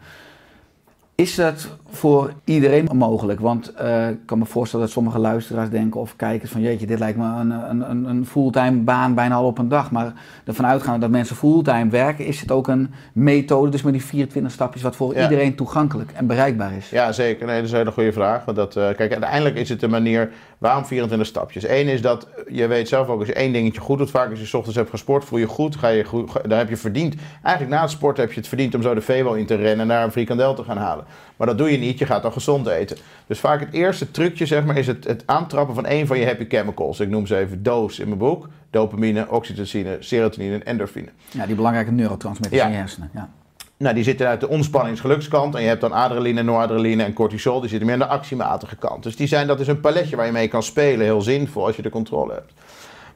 C: Is dat voor iedereen mogelijk? Want eh, ik kan me voorstellen dat sommige luisteraars denken of kijkers van jeetje, dit lijkt me een, een, een- fulltime baan bijna al op een dag. Maar ervan uitgaande dat mensen fulltime werken, is het ook een methode, dus met die 24 stapjes, wat voor
D: Ja.
C: iedereen toegankelijk en bereikbaar is.
D: Ja, zeker. Nee, dat is een hele goede vraag. Want dat, eh, kijk, uiteindelijk is het een manier... Waarom 24 stapjes? Eén is dat, je weet zelf ook, als je één dingetje goed doet... vaak als je 's ochtends hebt gesport, voel je goed, ga je goed ga- daar heb je verdiend. Eigenlijk na het sporten heb je het verdiend om zo de Vevo in te rennen... en naar een frikandel te gaan halen. Maar dat doe je niet, je gaat dan gezond eten. Dus vaak het eerste trucje, zeg maar, is het, het aantrappen van één van je happy chemicals. Ik noem ze even DOOS in mijn boek. Dopamine, oxytocine, serotonine en endorfine.
C: Ja, die belangrijke neurotransmitters
D: Ja.
C: in hersenen. Ja.
D: Nou, die zitten uit de ontspannings-gelukskant. En je hebt dan adrenaline, noradrenaline en cortisol. Die zitten meer aan de actiematige kant. Dus die zijn, dat is een paletje waar je mee kan spelen. Heel zinvol als je de controle hebt.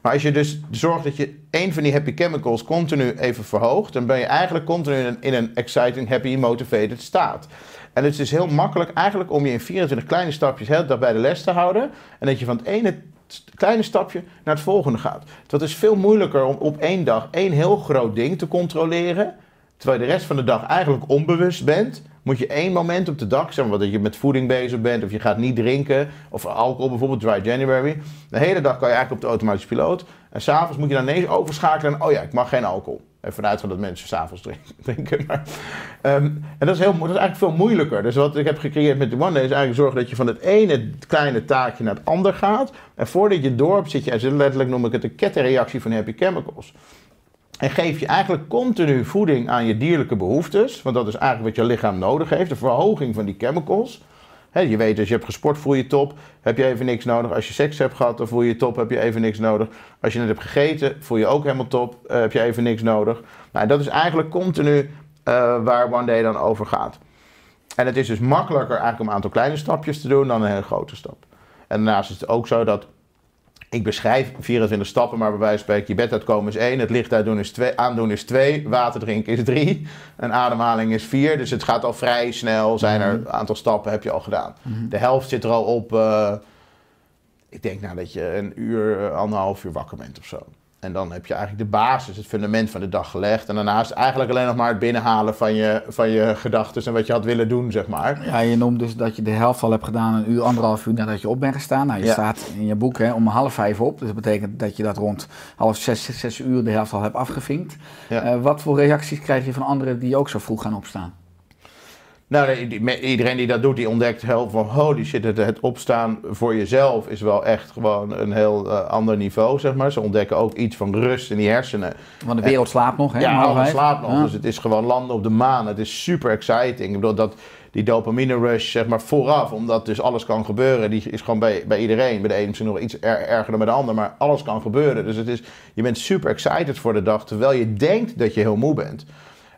D: Maar als je dus zorgt dat je één van die happy chemicals continu even verhoogt. dan ben je eigenlijk continu in een, in een exciting, happy, motivated staat. En het is heel makkelijk eigenlijk om je in 24 kleine stapjes heel dag bij de les te houden. En dat je van het ene kleine stapje naar het volgende gaat. Dat is veel moeilijker om op één dag één heel groot ding te controleren. Terwijl je de rest van de dag eigenlijk onbewust bent, moet je één moment op de dag, zeg maar dat je met voeding bezig bent, of je gaat niet drinken, of alcohol bijvoorbeeld, dry January. De hele dag kan je eigenlijk op de automatische piloot. En s'avonds moet je dan ineens overschakelen en, oh ja, ik mag geen alcohol. Even vanuit dat mensen s'avonds drinken. maar, Ehm, en dat is, heel, dat is eigenlijk veel moeilijker. Dus wat ik heb gecreëerd met de One is eigenlijk zorgen dat je van het ene kleine taakje naar het ander gaat. En voordat je hebt, zit je, letterlijk noem ik het de kettenreactie van happy chemicals. En geef je eigenlijk continu voeding aan je dierlijke behoeftes. Want dat is eigenlijk wat je lichaam nodig heeft. De verhoging van die chemicals. Je weet, als je hebt gesport voel je top. Heb je even niks nodig. Als je seks hebt gehad, dan voel je top. Heb je even niks nodig. Als je net hebt gegeten, voel je ook helemaal top. eh, heb je even niks nodig. Nou, dat is eigenlijk continu eh, waar One Day dan over gaat. En het is dus makkelijker eigenlijk om een aantal kleine stapjes te doen dan een hele grote stap. En daarnaast is het ook zo dat ik beschrijf 24 stappen, maar bij wijze van spreken, je bed uitkomen is 1, het licht uitdoen is 2, aandoen is 2, water drinken is 3, een ademhaling is 4. Dus het gaat al vrij snel, zijn er een aantal stappen heb je al gedaan. De helft zit er al op, eh, ik denk nou dat je een uur, eh, anderhalf uur wakker bent of zo. En dan heb je eigenlijk de basis, het fundament van de dag gelegd. En daarnaast eigenlijk alleen nog maar het binnenhalen van je, van je gedachten en wat je had willen doen, zeg maar.
C: Ja, je noemt dus dat je de helft al hebt gedaan een uur, anderhalf uur nadat je op bent gestaan. Nou, je
D: Ja.
C: staat in je boek hè, om half vijf op. Dus dat betekent dat je dat rond half zes, zes, zes uur de helft al hebt afgevinkt.
D: Ja.
C: Eh, wat voor reacties krijg je van anderen die ook zo vroeg gaan opstaan?
D: Nou, iedereen die dat doet, die ontdekt heel van holy shit, het, het opstaan voor jezelf is wel echt gewoon een heel eh, ander niveau, zeg maar. Ze ontdekken ook iets van rust in die hersenen.
C: Want de wereld slaapt nog, hè?
D: ja, alles slaapt nog,
C: Ja.
D: dus het is gewoon landen op de maan. Het is super exciting. Ik bedoel, dat, die dopamine rush, zeg maar, vooraf, omdat dus alles kan gebeuren, die is gewoon bij, bij iedereen. Bij de een misschien nog iets er- erger dan bij de ander, maar alles kan gebeuren. Dus het is, je bent super excited voor de dag, terwijl je denkt dat je heel moe bent.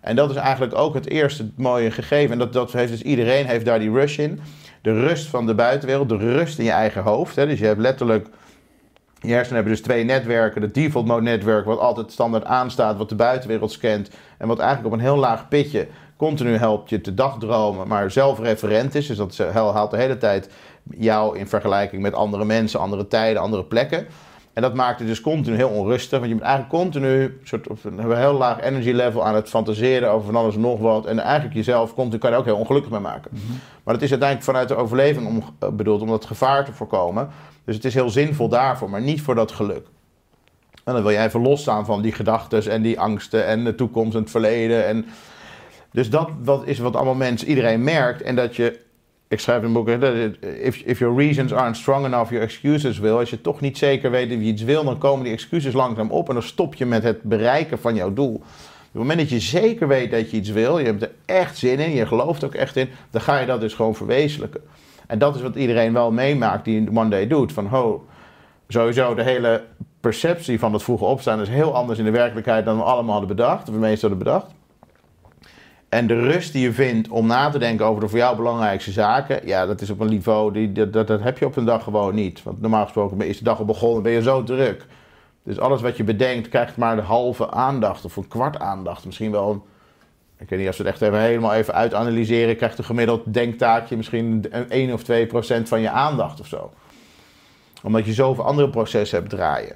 D: En dat is eigenlijk ook het eerste mooie gegeven. En dat, dat heeft dus iedereen heeft daar die rush in. De rust van de buitenwereld, de rust in je eigen hoofd. Hè. Dus je hebt letterlijk. Je hersenen hebben dus twee netwerken. Het default mode netwerk, wat altijd standaard aanstaat, wat de buitenwereld scant. En wat eigenlijk op een heel laag pitje continu helpt je te dagdromen, maar zelfreferent is. Dus dat haalt de hele tijd jou in vergelijking met andere mensen, andere tijden, andere plekken. En dat maakt het dus continu heel onrustig. Want je bent eigenlijk continu soort, op een heel laag energy level aan het fantaseren over van alles en nog wat. En eigenlijk jezelf continu kan je ook heel ongelukkig mee maken. Maar het is uiteindelijk vanuit de overleving om, eh, bedoeld om dat gevaar te voorkomen. Dus het is heel zinvol daarvoor, maar niet voor dat geluk. En dan wil je even losstaan van die gedachten en die angsten en de toekomst en het verleden. En dus dat wat is wat allemaal mensen, iedereen merkt. En dat je, ik schrijf in een boek, if, if your reasons aren't strong enough, your excuses will. Als je toch niet zeker weet of je iets wil, dan komen die excuses langzaam op. En dan stop je met het bereiken van jouw doel. Op het moment dat je zeker weet dat je iets wil, je hebt er echt zin in, je gelooft ook echt in, dan ga je dat dus gewoon verwezenlijken. En dat is wat iedereen wel meemaakt die One Day doet. Van, ho, sowieso de hele perceptie van het vroege opstaan is heel anders in de werkelijkheid dan we allemaal hadden bedacht, of de meesten hadden bedacht. En de rust die je vindt om na te denken over de voor jou belangrijkste zaken, ja, dat is op een niveau, die, dat, dat, dat heb je op een dag gewoon niet. Want normaal gesproken is de dag al begonnen, ben je zo druk. Dus alles wat je bedenkt krijgt maar de halve aandacht of een kwart aandacht. Misschien wel, een- ik weet niet of ze het echt even helemaal even uitanalyseren, krijgt een gemiddeld denktaakje misschien een 1 of 2 procent van je aandacht of zo. Omdat je zoveel andere processen hebt draaien.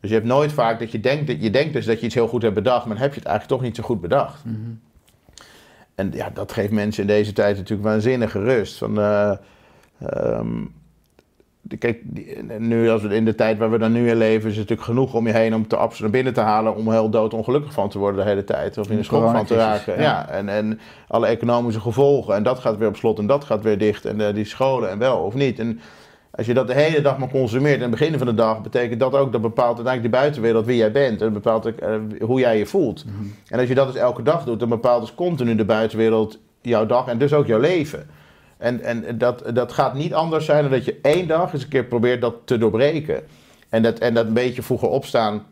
D: Dus je hebt nooit vaak dat je denkt, dat je denkt dus dat je iets heel goed hebt bedacht, maar dan heb je het eigenlijk toch niet zo goed bedacht. En ja, dat geeft mensen in deze tijd natuurlijk waanzinnige rust. Van, eh, ehm, kijk, nu als we in de tijd waar we dan nu in leven, is het natuurlijk genoeg om je heen om te absoluut naar binnen te halen, om heel dood ongelukkig van te worden de hele tijd. Of in de schok van te raken.
C: ja.
D: Ja. en, en alle economische gevolgen. En dat gaat weer op slot en dat gaat weer dicht. En eh, die scholen en wel of niet. En als je dat de hele dag maar consumeert en het begin van de dag, betekent dat ook dat bepaalt uiteindelijk de buitenwereld wie jij bent. En dat bepaalt ook, eh, hoe jij je voelt. En als je dat dus elke dag doet, dan bepaalt dus continu de buitenwereld jouw dag en dus ook jouw leven. En, en dat, dat gaat niet anders zijn dan dat je één dag eens een keer probeert dat te doorbreken. En dat, en dat een beetje vroeger opstaan.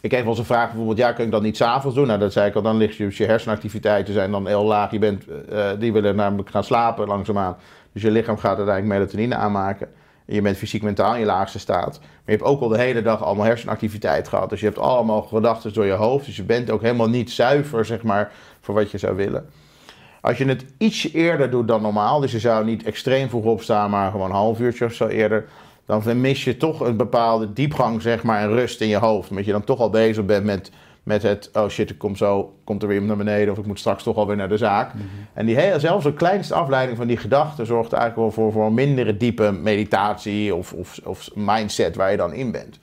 D: Ik kreeg wel eens een vraag bijvoorbeeld, ja, kun ik dat niet s'avonds doen? Nou, dat zei ik al, dan ligt je, je hersenactiviteiten zijn dan heel laag. Je bent, eh, die willen namelijk gaan slapen langzaamaan. Dus je lichaam gaat uiteindelijk melatonine aanmaken. En je bent fysiek mentaal in je laagste staat. Maar je hebt ook al de hele dag allemaal hersenactiviteit gehad. Dus je hebt allemaal gedachten door je hoofd. Dus je bent ook helemaal niet zuiver, zeg maar, voor wat je zou willen. Als je het ietsje eerder doet dan normaal, dus je zou niet extreem vroeg opstaan, maar gewoon een half uurtje of zo eerder, dan mis je toch een bepaalde diepgang, zeg maar, en rust in je hoofd. Omdat je dan toch al bezig bent met, met het, oh shit, ik kom zo, komt er weer naar beneden, of ik moet straks toch alweer naar de zaak. En die hele, zelfs de kleinste afleiding van die gedachten zorgt eigenlijk wel voor, voor een mindere diepe meditatie of, of, of mindset waar je dan in bent.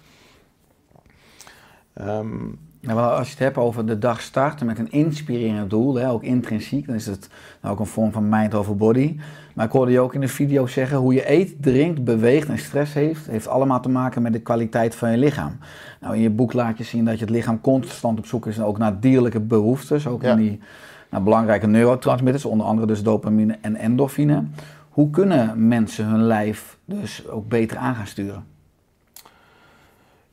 C: Nou, als je het hebt over de dag starten met een inspirerend doel, hè, ook intrinsiek, dan is het nou ook een vorm van mind over body. Maar ik hoorde je ook in de video zeggen, hoe je eet, drinkt, beweegt en stress heeft, heeft allemaal te maken met de kwaliteit van je lichaam. Nou, in je boek laat je zien dat je het lichaam constant op zoek is ook naar dierlijke behoeftes, ook
D: Ja.
C: in die nou, belangrijke neurotransmitters, onder andere dus dopamine en endorfine. Hoe kunnen mensen hun lijf dus ook beter aan gaan sturen?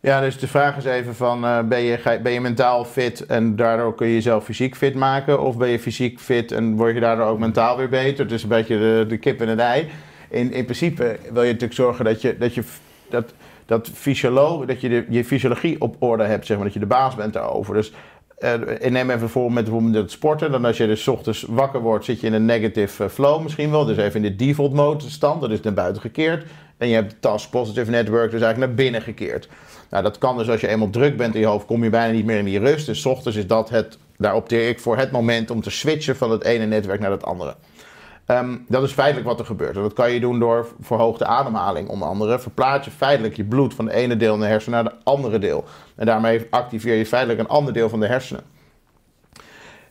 D: Ja, dus de vraag is even van, eh, ben, je, ben je mentaal fit en daardoor kun je jezelf fysiek fit maken? Of ben je fysiek fit en word je daardoor ook mentaal weer beter? Is een beetje de, kip en het ei. In, in principe wil je natuurlijk zorgen dat je, dat je dat, dat, fysiolo, dat je je fysiologie op orde hebt, zeg maar, dat je de baas bent daarover. Dus eh, neem even voor met het sporten. Dan als je dus ochtends wakker wordt, zit je in een negative eh, flow misschien wel. Dus even in de default mode stand, dat is naar buiten gekeerd. En je hebt de task positive network, dus eigenlijk naar binnen gekeerd. Nou, dat kan dus als je eenmaal druk bent in je hoofd, kom je bijna niet meer in die rust. Dus ochtends is dat het, daar opteer ik voor het moment om te switchen van het ene netwerk naar het andere. Ehm, dat is feitelijk wat er gebeurt. En dat kan je doen door verhoogde ademhaling, onder andere. Verplaats je feitelijk je bloed van het ene deel in de hersenen naar het andere deel. En daarmee activeer je feitelijk een ander deel van de hersenen.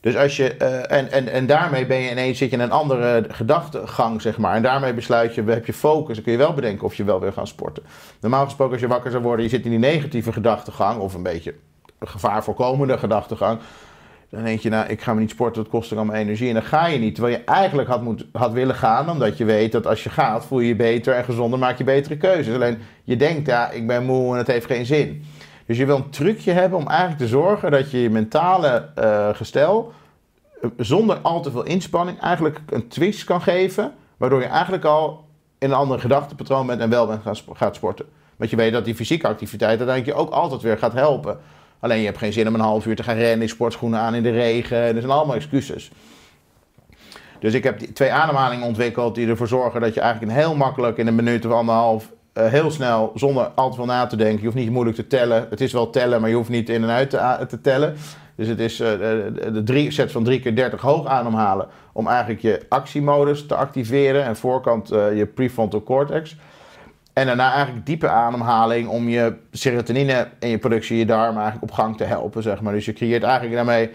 D: Dus als je, eh, en, en, en daarmee ben je ineens zit je in een andere gedachtegang, zeg maar. En daarmee besluit je, heb je focus. Dan kun je wel bedenken of je wel wil gaan sporten. Normaal gesproken, als je wakker zou worden, je zit in die negatieve gedachtegang, of een beetje gevaar voorkomende gedachtegang. Dan denk je, nou, ik ga me niet sporten, dat kost ook allemaal energie. En dan ga je niet. Terwijl je eigenlijk had, moet, had willen gaan, omdat je weet dat als je gaat, voel je je beter en gezonder, maak je betere keuzes. Alleen je denkt, ja, ik ben moe en het heeft geen zin. Dus je wil een trucje hebben om eigenlijk te zorgen dat je je mentale eh, gestel, eh, zonder al te veel inspanning, eigenlijk een twist kan geven. Waardoor je eigenlijk al in een ander gedachtepatroon bent en wel bent gaan gaat sporten. Want je weet dat die fysieke activiteit uiteindelijk je ook altijd weer gaat helpen. Alleen je hebt geen zin om een half uur te gaan rennen in sportschoenen aan in de regen. Er zijn allemaal excuses. Dus ik heb twee ademhalingen ontwikkeld die ervoor zorgen dat je eigenlijk een heel makkelijk in een minuut of anderhalf eh, heel snel, zonder al te veel na te denken. Je hoeft niet moeilijk te tellen. Het is wel tellen, maar je hoeft niet in en uit te, te tellen. Dus het is eh, de, drie set van drie keer 30 hoog ademhalen. Om eigenlijk je actiemodus te activeren. En voorkant eh, je prefrontal cortex. En daarna eigenlijk diepe ademhaling om je serotonine en je productie je darmen eigenlijk op gang te helpen. Zeg maar. Dus je creëert eigenlijk daarmee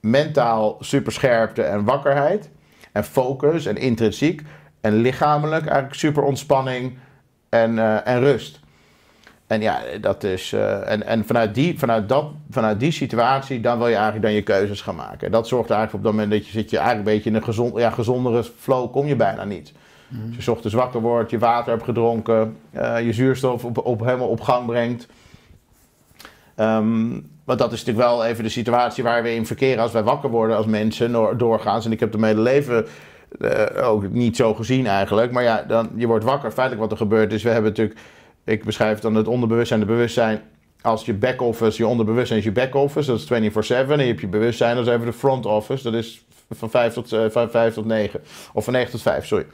D: mentaal superscherpte en wakkerheid. En focus en intrinsiek. En lichamelijk eigenlijk super ontspanning en, eh, en rust. En ja, dat is. eh, en en vanuit, die, vanuit, dat, vanuit die situatie, dan wil je eigenlijk dan je keuzes gaan maken. Dat zorgt eigenlijk op dat moment dat je zit je eigenlijk een beetje in een gezond, ja, gezondere flow kom je bijna niet. Als je ochtends wakker wordt, je water hebt gedronken, eh, je zuurstof op, op, helemaal op gang brengt. Ehm, want dat is natuurlijk wel even de situatie waar we in verkeren als wij wakker worden als mensen door- doorgaans. En ik heb het mijn hele leven eh, ook niet zo gezien eigenlijk. Maar ja, dan, je wordt wakker. Feitelijk wat er gebeurt is, we hebben natuurlijk... Ik beschrijf dan het onderbewustzijn, de bewustzijn als je back-office, je onderbewustzijn is je back-office, dat is 24-7. En je hebt je bewustzijn, dat is even de front office, dat is van 5 tot, eh, van 5 tot 9. Of van 9 tot 5, sorry.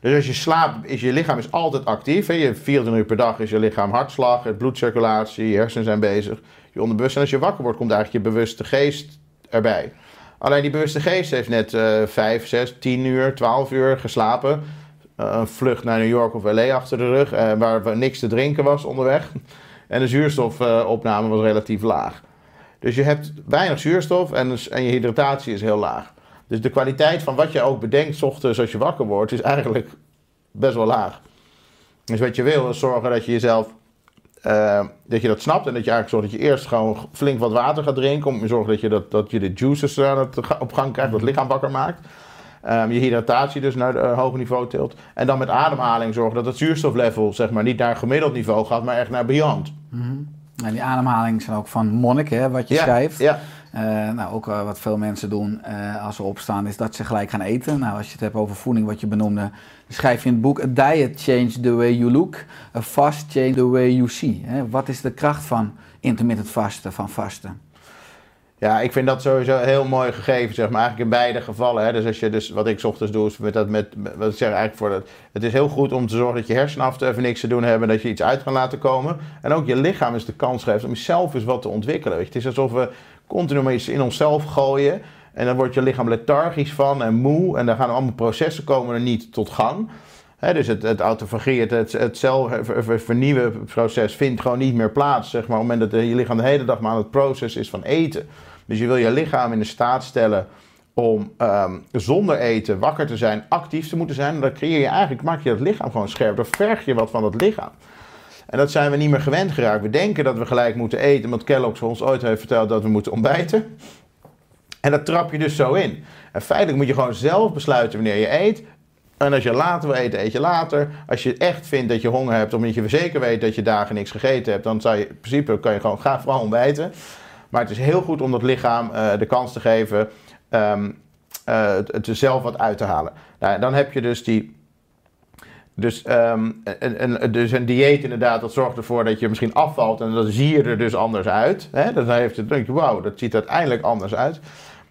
D: Dus als je slaapt, is je lichaam is altijd actief. Hè? Je 24 uur per dag is je lichaam hartslag, het bloedcirculatie, je hersenen zijn bezig. Je onderbewustzijn, als je wakker wordt, komt eigenlijk je bewuste geest erbij. Alleen die bewuste geest heeft net eh 5, 6, 10 uur, 12 uur geslapen. Eh, een vlucht naar New York of LA achter de rug, eh, waar, niks te drinken was onderweg. En de zuurstofopname was relatief laag. Dus je hebt weinig zuurstof en, dus- en je hydratatie is heel laag. Dus de kwaliteit van wat je ook bedenkt ochtends als je wakker wordt, is eigenlijk best wel laag. Dus wat je wil is zorgen dat je jezelf, eh, dat je dat snapt en dat je eigenlijk zorgt dat je eerst gewoon flink wat water gaat drinken. Om te zorgen dat je, dat, dat je de juices aan het, op gang krijgt, dat het lichaam wakker maakt. Ehm, je hydratatie dus naar een hoger niveau tilt. En dan met ademhaling zorgen dat het zuurstoflevel zeg maar, niet naar gemiddeld niveau gaat, maar echt naar beyond.
C: En die ademhaling zijn ook van Monnik, hè, wat je
D: ja,
C: schrijft.
D: Ja,
C: Eh, nou, ook eh, wat veel mensen doen eh, als ze opstaan, is dat ze gelijk gaan eten. Nou, als je het hebt over voeding, wat je benoemde, schrijf je in het boek: A diet change the way you look, a fast change the way you see. Hè? Wat is de kracht van intermittent vasten, van vasten?
D: Ja, ik vind dat sowieso heel mooi gegeven, zeg maar, eigenlijk in beide gevallen. Hè. Dus als je dus, wat ik ochtends doe, is met dat met, wat ik zeg eigenlijk voor dat, het is heel goed om te zorgen dat je hersenen af even niks te doen hebben, dat je iets uit kan laten komen. En ook je lichaam is de kans geeft om jezelf eens wat te ontwikkelen. Weet je. Het is alsof we continu maar iets in onszelf gooien en dan wordt je lichaam lethargisch van en moe en dan gaan allemaal processen komen er niet tot gang. Dus het, het het, het, celvernieuwen proces vindt gewoon niet meer plaats. Zeg maar, op het moment dat je lichaam de hele dag maar aan het proces is van eten. Dus je wil je lichaam in de staat stellen om ehm, zonder eten wakker te zijn, actief te moeten zijn. Dan creëer je eigenlijk, maak je dat lichaam gewoon scherp. Dan verg je wat van het lichaam. En dat zijn we niet meer gewend geraakt. We denken dat we gelijk moeten eten, want Kellogg's ons ooit heeft verteld dat we moeten ontbijten. En dat trap je dus zo in. En feitelijk moet je gewoon zelf besluiten wanneer je eet. En als je later wil eten, eet je later. Als je echt vindt dat je honger hebt, omdat je zeker weet dat je dagen niks gegeten hebt, dan zou je in principe kan je gewoon ga vooral ontbijten. Maar het is heel goed om dat lichaam eh, de kans te geven ehm, eh, het, er zelf wat uit te halen. Nou, dan heb je dus die. Dus, ehm, een, een, dus een dieet inderdaad, dat zorgt ervoor dat je misschien afvalt en dan zie je er dus anders uit. Hè? Dan, heeft het, dan denk je, wauw, dat ziet er uiteindelijk anders uit.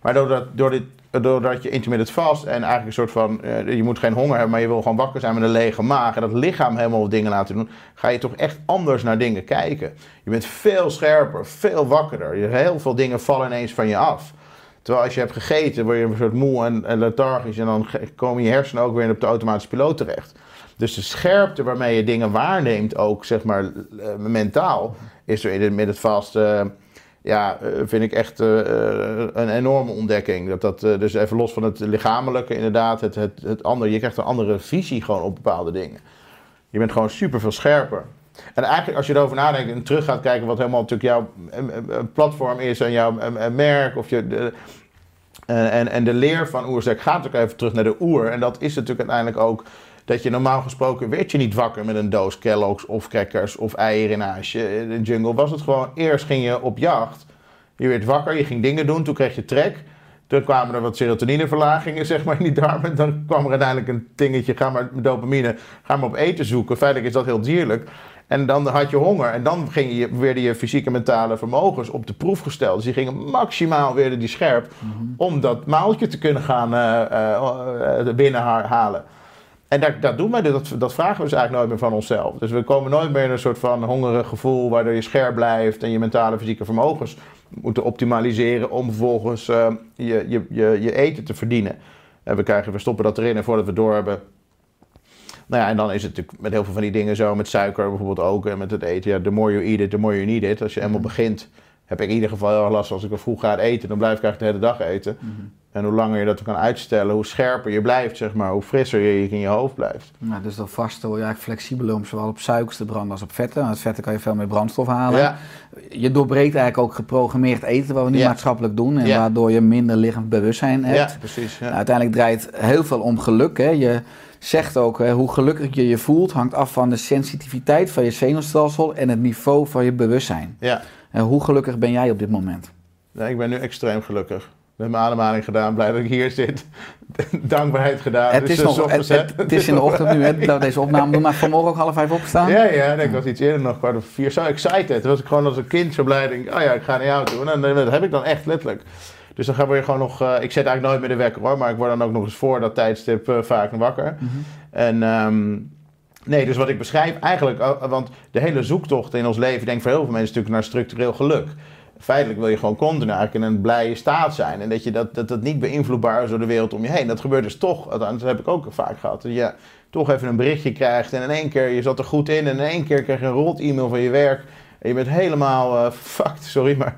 D: Maar doordat, door dit, doordat je intermittent vast en eigenlijk een soort van, eh, je moet geen honger hebben, maar je wil gewoon wakker zijn met een lege maag en dat lichaam helemaal dingen laten doen, ga je toch echt anders naar dingen kijken. Je bent veel scherper, veel wakkerder. Heel veel dingen vallen ineens van je af. Terwijl als je hebt gegeten, word je een soort moe en, en lethargisch en dan komen je hersenen ook weer op de automatische piloot terecht. Dus de scherpte waarmee je dingen waarneemt, ook zeg maar eh, mentaal, is er in het, vast, eh, ja, eh, vind ik echt een enorme ontdekking. Dat dat, dus even los van het lichamelijke, inderdaad, het, het, het andere, je krijgt een andere visie gewoon op bepaalde dingen. Je bent gewoon super veel scherper. En eigenlijk als je erover nadenkt en terug gaat kijken wat helemaal natuurlijk jouw platform is en jouw merk of je... en, en, de leer van oerzak gaat ook even terug naar de oer. En dat is natuurlijk uiteindelijk ook dat je normaal gesproken werd je niet wakker met een doos Kellogg's of crackers of eieren naast je. In de jungle was het gewoon, eerst ging je op jacht. Je werd wakker, je ging dingen doen, toen kreeg je trek. Toen kwamen er wat serotonineverlagingen zeg maar, in die darmen. Dan kwam er uiteindelijk een dingetje, ga maar met dopamine, ga maar op eten zoeken. Feitelijk is dat heel dierlijk. En dan had je honger en dan ging je, werden je fysieke en mentale vermogens op de proef gesteld. Dus die gingen maximaal werden die scherp om dat maaltje te kunnen gaan eh, eh, eh, binnenhalen. En dat, dat doen wij, dus, dat, dat vragen we dus eigenlijk nooit meer van onszelf. Dus we komen nooit meer in een soort van hongerig gevoel waardoor je scherp blijft en je mentale en fysieke vermogens moeten optimaliseren om vervolgens eh, je, je, je, je eten te verdienen. En we, krijgen, we stoppen dat erin en voordat we het door hebben. Nou ja, en dan is het natuurlijk met heel veel van die dingen zo, met suiker bijvoorbeeld ook en met het eten. Ja, the more you eat it, the more you need it. Als je eenmaal begint, heb ik in ieder geval heel erg last als ik er vroeg ga eten, dan blijf ik eigenlijk de hele dag eten. En hoe langer je dat kan uitstellen, hoe scherper je blijft, zeg maar, hoe frisser je in je hoofd blijft.
C: Nou, dus door vasten word je eigenlijk flexibeler om zowel op suikers te branden als op vetten. Want vetten kan je veel meer brandstof halen.
D: Ja,
C: Je doorbreekt eigenlijk ook geprogrammeerd eten, wat we nu
D: Ja.
C: maatschappelijk doen. En
D: Ja.
C: waardoor je minder lichaamsbewustzijn hebt.
D: ja precies. Ja.
C: Nou, uiteindelijk draait heel veel om geluk. Hè. Je zegt ook, hè, hoe gelukkig je je voelt hangt af van de sensitiviteit van je zenuwstelsel en het niveau van je bewustzijn.
D: ja.
C: En hoe gelukkig ben jij op dit moment?
D: Nee, ik ben nu extreem gelukkig. Met mijn ademhaling gedaan, blij dat ik hier zit. Dankbaarheid gedaan.
C: het,
D: Dus,
C: is nog, het, het- het is in de ochtend nu, hè, dat we deze opname doen, maar vanmorgen ook half vijf opgestaan.
D: Ja, ja, ik was iets eerder nog, kwart over vier. Zo excited. Toen was ik gewoon als een kind zo blij. Denk, oh ja, ik ga naar jou toe. En dat heb ik dan echt letterlijk. Dus dan ga je gewoon nog... eh, ik zet eigenlijk nooit meer de wekker hoor. Maar ik word dan ook nog eens voor dat tijdstip eh, vaak wakker. En ehm, nee, dus wat ik beschrijf eigenlijk, eh, want de hele zoektocht in ons leven, ik denk voor heel veel mensen natuurlijk naar structureel geluk. Feitelijk wil je gewoon continu eigenlijk in een blije staat zijn. En dat je dat, dat, dat niet beïnvloedbaar is door de wereld om je heen. Dat gebeurt dus toch, dat heb ik ook vaak gehad. Dat je toch even een berichtje krijgt en in één keer, je zat er goed in. En in één keer krijg je een rot e-mail van je werk. En je bent helemaal eh fucked, sorry maar.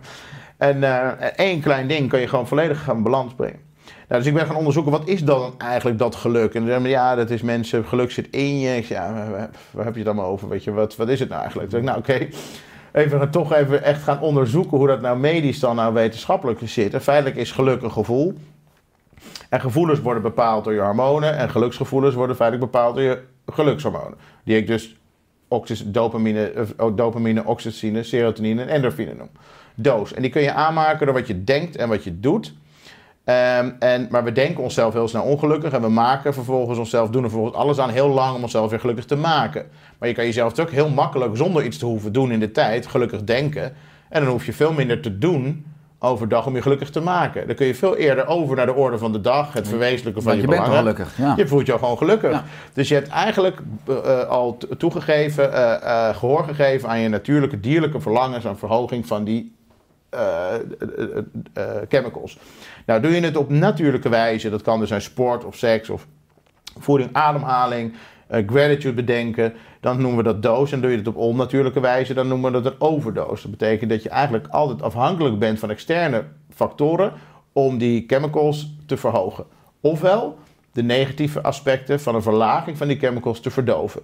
D: En eh, één klein ding kan je gewoon volledig gaan balans brengen. Nou, dus ik ben gaan onderzoeken, wat is dan eigenlijk dat geluk? En dan zeggen ja, dat is mensen, geluk zit in je. Ik zeg, ja, waar, heb je het allemaal over? Weet je, wat, wat is het nou eigenlijk? Toen dacht ik, nou oké, even toch even echt gaan onderzoeken hoe dat nou medisch dan nou wetenschappelijk zit. En feitelijk is geluk een gevoel. En gevoelens worden bepaald door je hormonen. En geluksgevoelens worden feitelijk bepaald door je gelukshormonen. Die ik dus oxys- dopamine, eh, dopamine, oxytocine, serotonine en endorfine noem. Doos. En die kun je aanmaken door wat je denkt en wat je doet. Ehm, en, maar we denken onszelf heel snel ongelukkig en we maken vervolgens onszelf, doen er vervolgens alles aan heel lang om onszelf weer gelukkig te maken. Maar je kan jezelf ook heel makkelijk, zonder iets te hoeven doen in de tijd, gelukkig denken. En dan hoef je veel minder te doen overdag om je gelukkig te maken. Dan kun je veel eerder over naar de orde van de dag, het verwezenlijken van je
C: je bent
D: belangen.
C: gelukkig. Ja.
D: Je voelt je gewoon gelukkig.
C: Ja.
D: Dus je hebt eigenlijk eh, eh, al toegegeven, eh, eh, gehoor gegeven aan je natuurlijke dierlijke verlangens aan verhoging van die chemicals. Nou, doe je het op natuurlijke wijze, dat kan dus zijn sport of seks of voeding, ademhaling, eh, gratitude bedenken, dan noemen we dat doos. En doe je het op onnatuurlijke wijze, dan noemen we dat een overdose. Dat betekent dat je eigenlijk altijd afhankelijk bent van externe factoren om die chemicals te verhogen. Ofwel de negatieve aspecten van een verlaging van die chemicals te verdoven.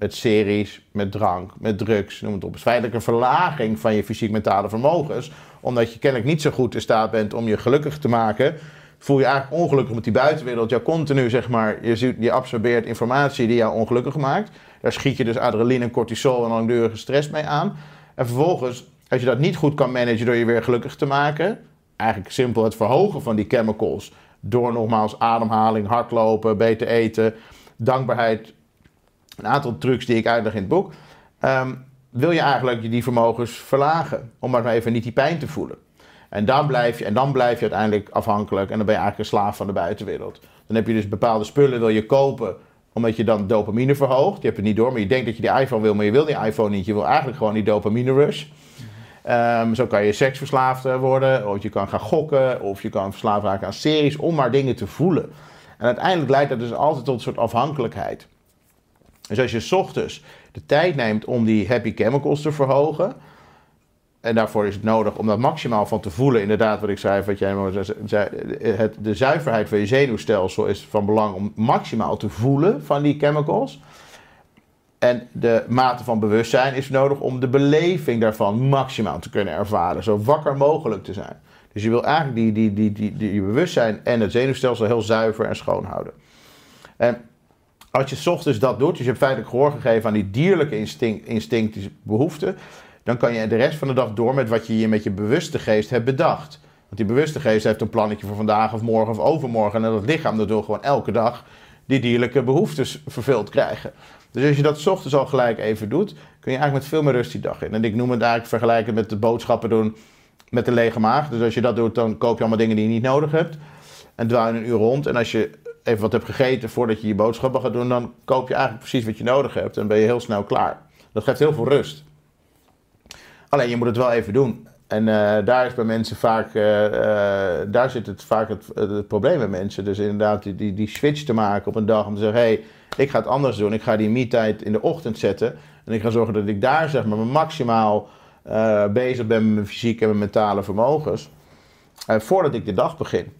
D: Met series, met drank, met drugs, noem het op. Het is feitelijk een verlaging van je fysiek-mentale vermogens. Omdat je kennelijk niet zo goed in staat bent om je gelukkig te maken. Voel je eigenlijk ongelukkig met die buitenwereld. jou continu, zeg maar, je, je absorbeert informatie die jou ongelukkig maakt. Daar schiet je dus adrenaline en cortisol en langdurige stress mee aan. En vervolgens, als je dat niet goed kan managen door je weer gelukkig te maken. Eigenlijk simpel het verhogen van die chemicals. Door nogmaals ademhaling, hardlopen, beter eten, dankbaarheid, een aantal trucs die ik uitleg in het boek. ehm, wil je eigenlijk die vermogens verlagen. Om maar even niet die pijn te voelen. En dan, blijf je, en dan blijf je uiteindelijk afhankelijk. En dan ben je eigenlijk een slaaf van de buitenwereld. Dan heb je dus bepaalde spullen wil je kopen. Omdat je dan dopamine verhoogt. Je hebt het niet door, maar je denkt dat je die iPhone wil. Maar je wil die iPhone niet. Je wil eigenlijk gewoon die dopamine rush. Ehm, zo kan je seksverslaafd eh, worden. Of je kan gaan gokken. Of je kan verslaafd raken aan series. Om maar dingen te voelen. En uiteindelijk leidt dat dus altijd tot een soort afhankelijkheid. Dus als je ochtends de tijd neemt om die happy chemicals te verhogen. En daarvoor is het nodig om dat maximaal van te voelen. Inderdaad, wat ik zei, wat jij zei. Het, de zuiverheid van je zenuwstelsel is van belang om maximaal te voelen van die chemicals. En de mate van bewustzijn is nodig om de beleving daarvan maximaal te kunnen ervaren. Zo wakker mogelijk te zijn. Dus je wil eigenlijk die, die, die, die, die, je bewustzijn en het zenuwstelsel heel zuiver en schoon houden. En als je ochtends dat doet, dus je hebt feitelijk gehoor gegeven aan die dierlijke instinct, behoeften, dan kan je de rest van de dag door met wat je hier met je bewuste geest hebt bedacht. Want die bewuste geest heeft een plannetje voor vandaag of morgen of overmorgen. En dat lichaam wil gewoon elke dag die dierlijke behoeftes vervuld krijgen. Dus als je dat ochtends al gelijk even doet, kun je eigenlijk met veel meer rust die dag in. En ik noem het eigenlijk vergelijken met de boodschappen doen met een lege maag. Dus als je dat doet, dan koop je allemaal dingen die je niet nodig hebt. En dwaal een uur rond. En als je even wat hebt gegeten voordat je je boodschappen gaat doen, dan koop je eigenlijk precies wat je nodig hebt. En ben je heel snel klaar. Dat geeft heel veel rust. Alleen je moet het wel even doen. En eh, daar is bij mensen vaak, eh, eh, daar zit het vaak het, probleem bij mensen. Dus inderdaad die, die, die switch te maken op een dag om te zeggen, hé, hey, ik ga het anders doen. Ik ga die me-tijd in de ochtend zetten. En ik ga zorgen dat ik daar zeg maar maximaal bezig ben met mijn fysieke en mijn mentale vermogens. voordat ik de dag begin.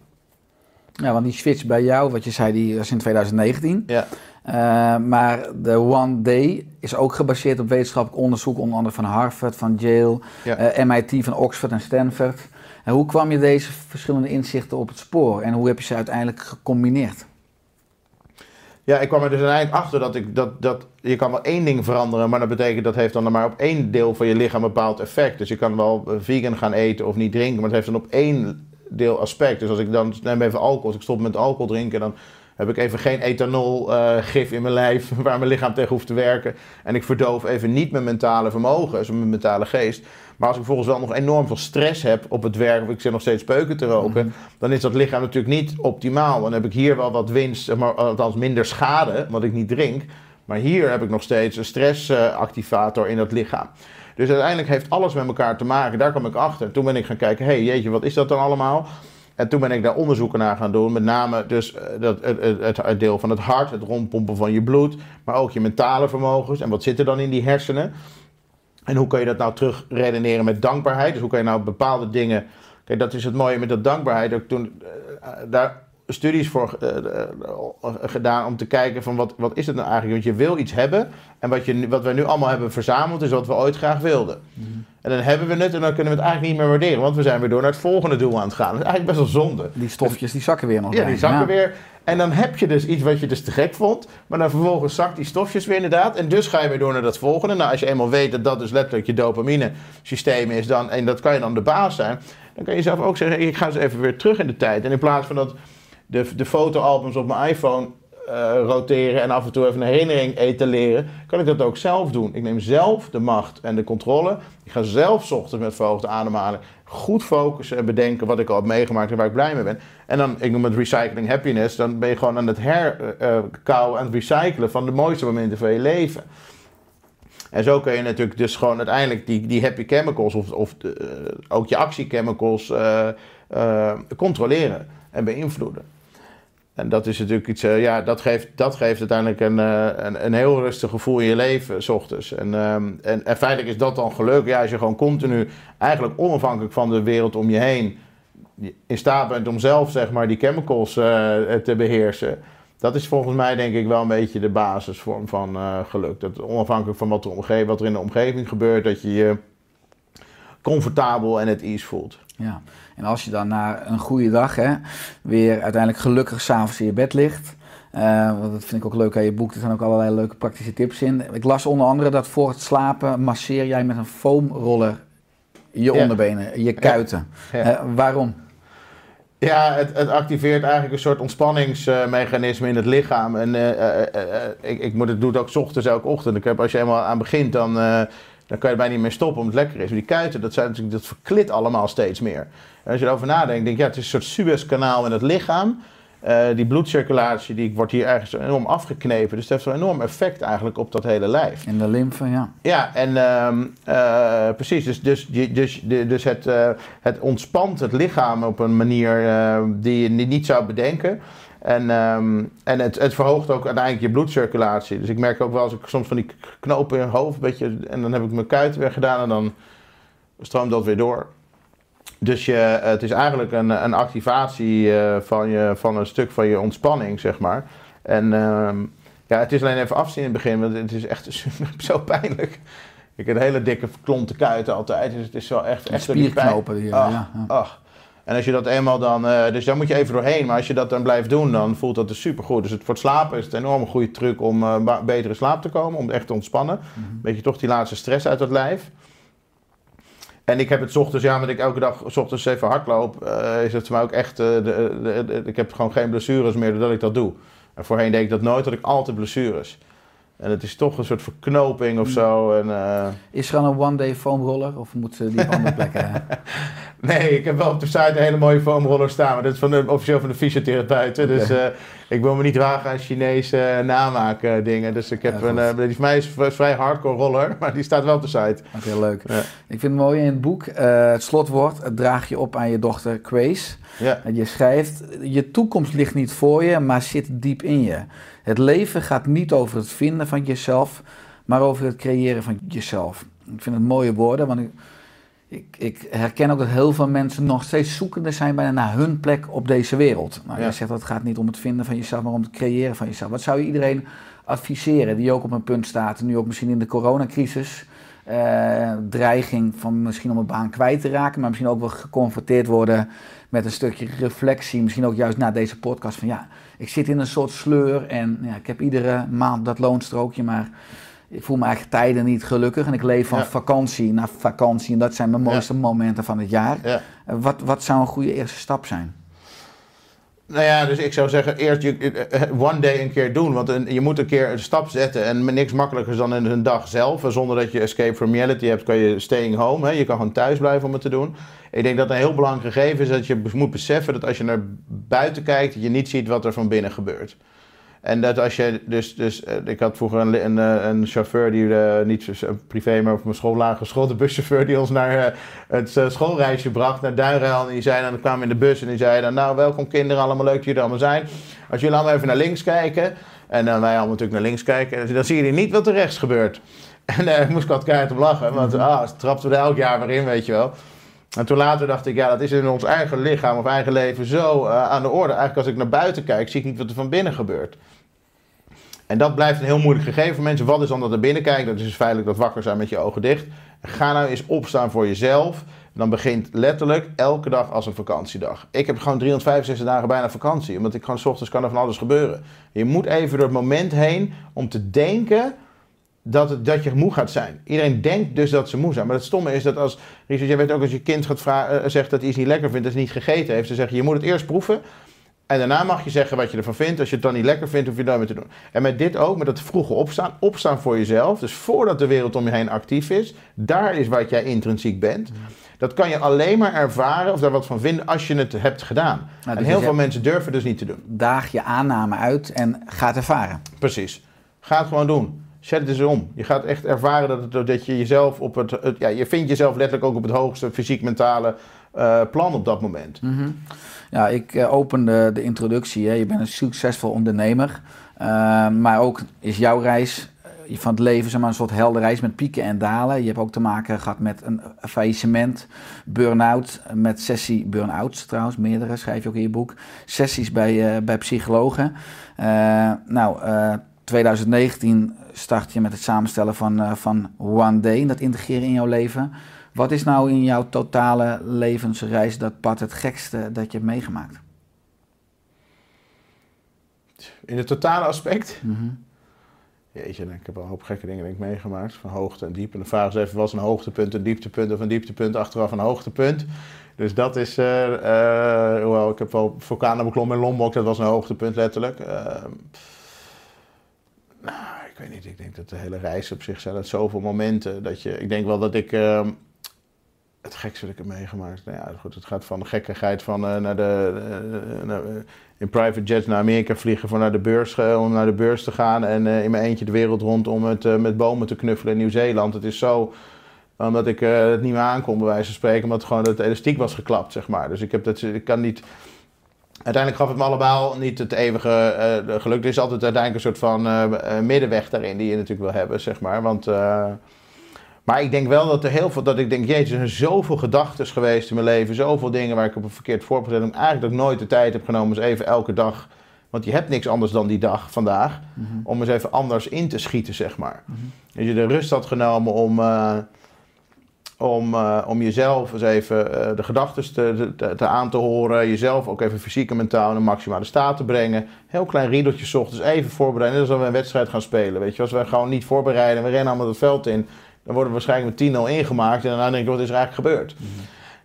C: Ja, want die switch bij jou, wat je zei, die was in 2019.
D: Ja.
C: Eh, maar de One Day is ook gebaseerd op wetenschappelijk onderzoek, onder andere van Harvard, van Yale,
D: Ja.
C: eh, MIT, van Oxford en Stanford. En hoe kwam je deze verschillende inzichten op het spoor en hoe heb je ze uiteindelijk gecombineerd?
D: Ja, ik kwam er dus uiteindelijk achter dat, ik, dat, dat je kan wel één ding veranderen, maar dat betekent dat heeft dan maar op één deel van je lichaam een bepaald effect. Dus je kan wel eh, vegan gaan eten of niet drinken, maar het heeft dan op één deel aspect. Dus als ik dan neem even alcohol, als ik stop met alcohol drinken, dan heb ik even geen ethanol-gif in mijn lijf waar mijn lichaam tegen hoeft te werken. En ik verdoof even niet mijn mentale vermogens, mijn mentale geest. Maar als ik vervolgens wel nog enorm veel stress heb op het werk, of ik zit nog steeds peuken te roken, dan is dat lichaam natuurlijk niet optimaal. Dan heb ik hier wel wat winst, maar althans minder schade, wat ik niet drink. Maar hier heb ik nog steeds een stressactivator in het lichaam. Dus uiteindelijk heeft alles met elkaar te maken. Daar kwam ik achter. Toen ben ik gaan kijken, hé hey, jeetje, wat is dat dan allemaal? En toen ben ik daar onderzoeken naar gaan doen. Met name dus eh, dat, het, het, deel van het hart, het rondpompen van je bloed. Maar ook je mentale vermogens. En wat zit er dan in die hersenen? En hoe kan je dat nou terug redeneren met dankbaarheid? Dus hoe kan je nou bepaalde dingen... Kijk, dat is het mooie met dat dankbaarheid. Ook toen, eh, daar studies voor eh, eh, gedaan om te kijken van wat, wat is het nou eigenlijk? Want je wil iets hebben en wat, je, wat we nu allemaal hebben verzameld is wat we ooit graag wilden. En dan hebben we het en dan kunnen we het eigenlijk niet meer waarderen, want we zijn weer door naar het volgende doel aan het gaan. Dat is eigenlijk best wel zonde.
C: Die stofjes die zakken weer nog.
D: Ja, die zakken
C: Ja.
D: weer. En dan heb je dus iets wat je dus te gek vond. Maar dan vervolgens zakt die stofjes weer inderdaad. En dus ga je weer door naar dat volgende. Nou, als je eenmaal weet dat dat dus letterlijk je dopamine systeem is. Dan, en dat kan je dan de baas zijn. Dan kan je zelf ook zeggen, ik ga eens even weer terug in de tijd. En in plaats van dat de, de fotoalbums op mijn iPhone eh, roteren en af en toe even een herinnering etaleren, kan ik dat ook zelf doen. Ik neem zelf de macht en de controle. Ik ga zelf ochtends met verhoogde ademhaling goed focussen en bedenken wat ik al heb meegemaakt en waar ik blij mee ben. En dan, ik noem het recycling happiness, dan ben je gewoon aan het herkouwen en het recyclen van de mooiste momenten van je leven. En zo kun je natuurlijk dus gewoon uiteindelijk die, die happy chemicals of, of de, eh, ook je actiechemicals eh, eh, controleren en beïnvloeden. En dat is natuurlijk iets, eh, ja, dat geeft, dat geeft uiteindelijk een, eh, een, een heel rustig gevoel in je leven, s ochtends. En, ehm, en, en feitelijk is dat dan geluk. Ja, als je gewoon continu, eigenlijk onafhankelijk van de wereld om je heen, in staat bent om zelf, zeg maar, die chemicals eh, te beheersen. Dat is volgens mij denk ik wel een beetje de basisvorm van geluk. Dat onafhankelijk van wat er, omge- wat er in de omgeving gebeurt, dat je je comfortabel en het ease voelt.
C: Ja, en als je dan na een goede dag hè, weer uiteindelijk gelukkig s'avonds in je bed ligt. eh, want dat vind ik ook leuk aan je boek. Er staan ook allerlei leuke praktische tips in. Ik las onder andere dat voor het slapen masseer jij met een foamroller je
D: Ja.
C: onderbenen, je kuiten.
D: Ja.
C: Eh, waarom?
D: Ja, het, het activeert eigenlijk een soort ontspanningsmechanisme in het lichaam. En eh, ik, ik moet het doe het ook 's ochtends, elke ochtend. Ik heb, als je helemaal aan begint, dan, dan kan je er bijna niet meer stoppen omdat het lekker is. Maar die kuiten, dat, zijn, natuurlijk- dat verklit allemaal steeds meer. En als je erover nadenkt, denk je, ja, het is een soort Suezkanaal in het lichaam. Eh, die bloedcirculatie die wordt hier ergens enorm afgeknepen. Dus het heeft een enorm effect eigenlijk op dat hele lijf.
C: In de lymfe, ja.
D: Ja, en ehm, eh, precies. Dus, dus, dus, dus het, eh, het ontspant het lichaam op een manier die je ni- niet zou bedenken. En, ehm, en het, het verhoogt ook uiteindelijk je bloedcirculatie. Dus ik merk ook wel als ik soms van die knopen in het hoofd, een beetje, en dan heb ik mijn kuiten weer gedaan en dan stroomt dat weer door. Dus je, het is eigenlijk een, een activatie eh, van, je, van een stuk van je ontspanning, zeg maar. En ehm, ja, het is alleen even afzien in het begin, want het is echt zo pijnlijk. Ik heb een hele dikke klonte kuiten altijd, dus het is wel echt... Echt
C: spierknopen.
D: Ach,
C: ja.
D: En als je dat eenmaal dan, eh, dus daar moet je even doorheen, maar als je dat dan blijft doen, dan voelt dat dus supergoed. Dus het, voor het slapen is het een enorme goede truc om eh, ba- beter in slaap te komen, om echt te ontspannen.
C: Mhm.
D: Beetje toch die laatste stress uit het lijf. En ik heb het 's ochtends, ja, omdat ik elke dag 's ochtends even hardloop, eh is het voor mij ook echt, eh, de, de, de- ik heb gewoon geen blessures meer doordat ik dat doe. En voorheen deed ik dat nooit, had ik altijd blessures. En het is toch een soort verknoping of zo. En, eh,
C: Is er dan een one-day foamroller of moet ze die op andere plekken?
D: Nee, ik heb wel op de site een hele mooie foamroller staan, maar dat is van de, officieel van de fysiotherapeuten. Dus
C: Oké.
D: eh, ik wil me niet wagen aan Chinese eh, namaken dingen. Dus ik heb
C: Ja,
D: een, die voor mij is een vrij hardcore roller, maar die staat wel op de site.
C: Ook heel leuk.
D: Ja.
C: Ik vind het mooi in het boek, het slotwoord, het draag je op aan je dochter Quace.
D: Ja,
C: En je schrijft, je toekomst ligt niet voor je, maar zit diep in je. Het leven gaat niet over het vinden van jezelf, maar over het creëren van jezelf. Ik vind het mooie woorden, want ik, ik, ik herken ook dat heel veel mensen nog steeds zoekende zijn bijna naar hun plek op deze wereld. Nou,
D: Ja.
C: Je zegt dat het gaat niet om het vinden van jezelf, maar om het creëren van jezelf. Wat zou je iedereen adviseren die ook op een punt staat, nu ook misschien in de coronacrisis, eh, dreiging van misschien om een baan kwijt te raken, maar misschien ook wel geconfronteerd worden met een stukje reflectie, misschien ook juist na deze podcast van ja, ik zit in een soort sleur en ja, ik heb iedere maand dat loonstrookje, maar ik voel me eigenlijk tijden niet gelukkig en ik leef van
D: Ja.
C: vakantie naar vakantie en dat zijn mijn
D: Ja.
C: mooiste momenten van het jaar.
D: ja.
C: Eh, Wat, wat zou een goede eerste stap zijn?
D: Nou ja, dus ik zou zeggen, eerst je, eh, one day een keer doen. Want je moet een keer een stap zetten. En niks makkelijker dan in een dag zelf. Zonder dat je escape from reality hebt, kan je staying home. Hè? Je kan gewoon thuis blijven om het te doen. Ik denk dat een heel belangrijk gegeven is dat je moet beseffen dat als je naar buiten kijkt, dat je niet ziet wat er van binnen gebeurt. En dat als je dus, dus eh, ik had vroeger een, een, eh, een chauffeur die eh, niet privé, maar op mijn school lagere school, de buschauffeur die ons naar het schoolreisje bracht naar Duinruil. En die zei dan, kwamen in de bus en die zei dan, nou welkom kinderen, allemaal leuk dat jullie er allemaal zijn. Als jullie allemaal even naar links kijken, en dan wij allemaal natuurlijk naar links kijken, dan zie je niet wat er rechts gebeurt. En daar moest ik wat keihard om lachen, want ah, ze trapten we er elk jaar weer in, weet je wel. En toen later dacht ik, ja, dat is in ons eigen lichaam of eigen leven zo aan de orde. Eigenlijk als ik naar buiten kijk, zie ik niet wat er van binnen gebeurt. En dat blijft een heel moeilijk gegeven voor mensen. Wat is dan dat er binnen kijkt? Dat is dus feitelijk dat wakker zijn met je ogen dicht. Ga nou eens opstaan voor jezelf. Dan begint letterlijk elke dag als een vakantiedag. Ik heb gewoon 365 dagen bijna vakantie. Omdat ik gewoon s ochtends kan er van alles gebeuren. Je moet even door het moment heen om te denken dat, het, dat je moe gaat zijn. Iedereen denkt dus dat ze moe zijn. Maar het stomme is dat als... Richard, jij weet ook als je kind gaat vra- eh, zegt dat hij iets niet lekker vindt... dat hij niet gegeten heeft. Ze zeggen, je moet het eerst proeven... En daarna mag je zeggen wat je ervan vindt. Als je het dan niet lekker vindt, hoef je meer te doen. En met dit ook, met dat vroege opstaan. Opstaan voor jezelf. Dus voordat de wereld om je heen actief is. Daar is wat jij intrinsiek bent. Dat kan je alleen maar ervaren of daar wat van vinden als je het hebt gedaan.
C: dus
D: en
C: je
D: heel veel mensen durven dus niet te doen.
C: Daag je aanname uit en ga het ervaren.
D: Precies. Ga het gewoon doen. Zet het eens om. Je gaat echt ervaren dat, het, dat je jezelf op het, het- Ja, je vindt jezelf letterlijk ook op het hoogste fysiek-mentale eh, plan op dat moment.
C: Ja, ik eh, opende de introductie. Je bent een succesvol ondernemer. Eh, maar ook is jouw reis van het leven zeg een soort helde reis met pieken en dalen. Je hebt ook te maken gehad met een faillissement, burn-out, met sessie burn-outs trouwens, meerdere schrijf je ook in je boek. Sessies bij, bij psychologen. Eh, nou, eh, 2019 start je met het samenstellen van, van One Day, dat integreren in jouw leven. Wat is nou in jouw totale levensreis dat pad het gekste dat je hebt meegemaakt?
D: In het totale aspect. Jeetje, ik heb al een hoop gekke dingen denk ik, meegemaakt. Van hoogte en diepte. En de vraag is even, was een hoogtepunt een dieptepunt of een dieptepunt achteraf een hoogtepunt? Dus dat is, hoewel ik heb wel vulkanen beklommen in Lombok, dat was een hoogtepunt letterlijk. Ehm, nou, ik weet niet, ik denk dat de hele reis op zich zijn het zoveel momenten dat je, ik denk wel dat ik, ehm, het gekste dat ik heb meegemaakt, nou ja goed, het gaat van de gekkigheid van eh, naar de, eh, eh, in private jets naar Amerika vliegen voor naar de beurs, om naar de beurs te gaan en in mijn eentje de wereld rond om het, met bomen te knuffelen in Nieuw-Zeeland. Het is zo, omdat ik het niet meer aankon bij wijze van spreken, omdat gewoon het elastiek was geklapt, zeg maar. Dus ik, heb dat, ik kan niet... Uiteindelijk gaf het me allemaal niet het eeuwige geluk. Er is altijd uiteindelijk een soort van middenweg daarin die je natuurlijk wil hebben, zeg maar. Want... maar ik denk wel dat er heel veel, dat ik denk, jezus, er zijn zoveel gedachten geweest in mijn leven, zoveel dingen waar ik op een verkeerd voorbereid heb. Eigenlijk dat ik nooit de tijd heb genomen, eens even elke dag, want je hebt niks anders dan die dag vandaag, om eens even anders in te schieten, zeg maar. Dat je de rust had genomen om, eh, om, eh, om jezelf eens even eh, de gedachten te, te, te aan te horen, jezelf ook even fysiek en mentaal in een maximale staat te brengen. Heel klein riedeltje 's ochtends, even voorbereiden, net als we een wedstrijd gaan spelen. Weet je, als we gewoon niet voorbereiden, we rennen allemaal het veld in, dan worden we waarschijnlijk met 10-0 ingemaakt. En daarna denk ik, wat is er eigenlijk gebeurd?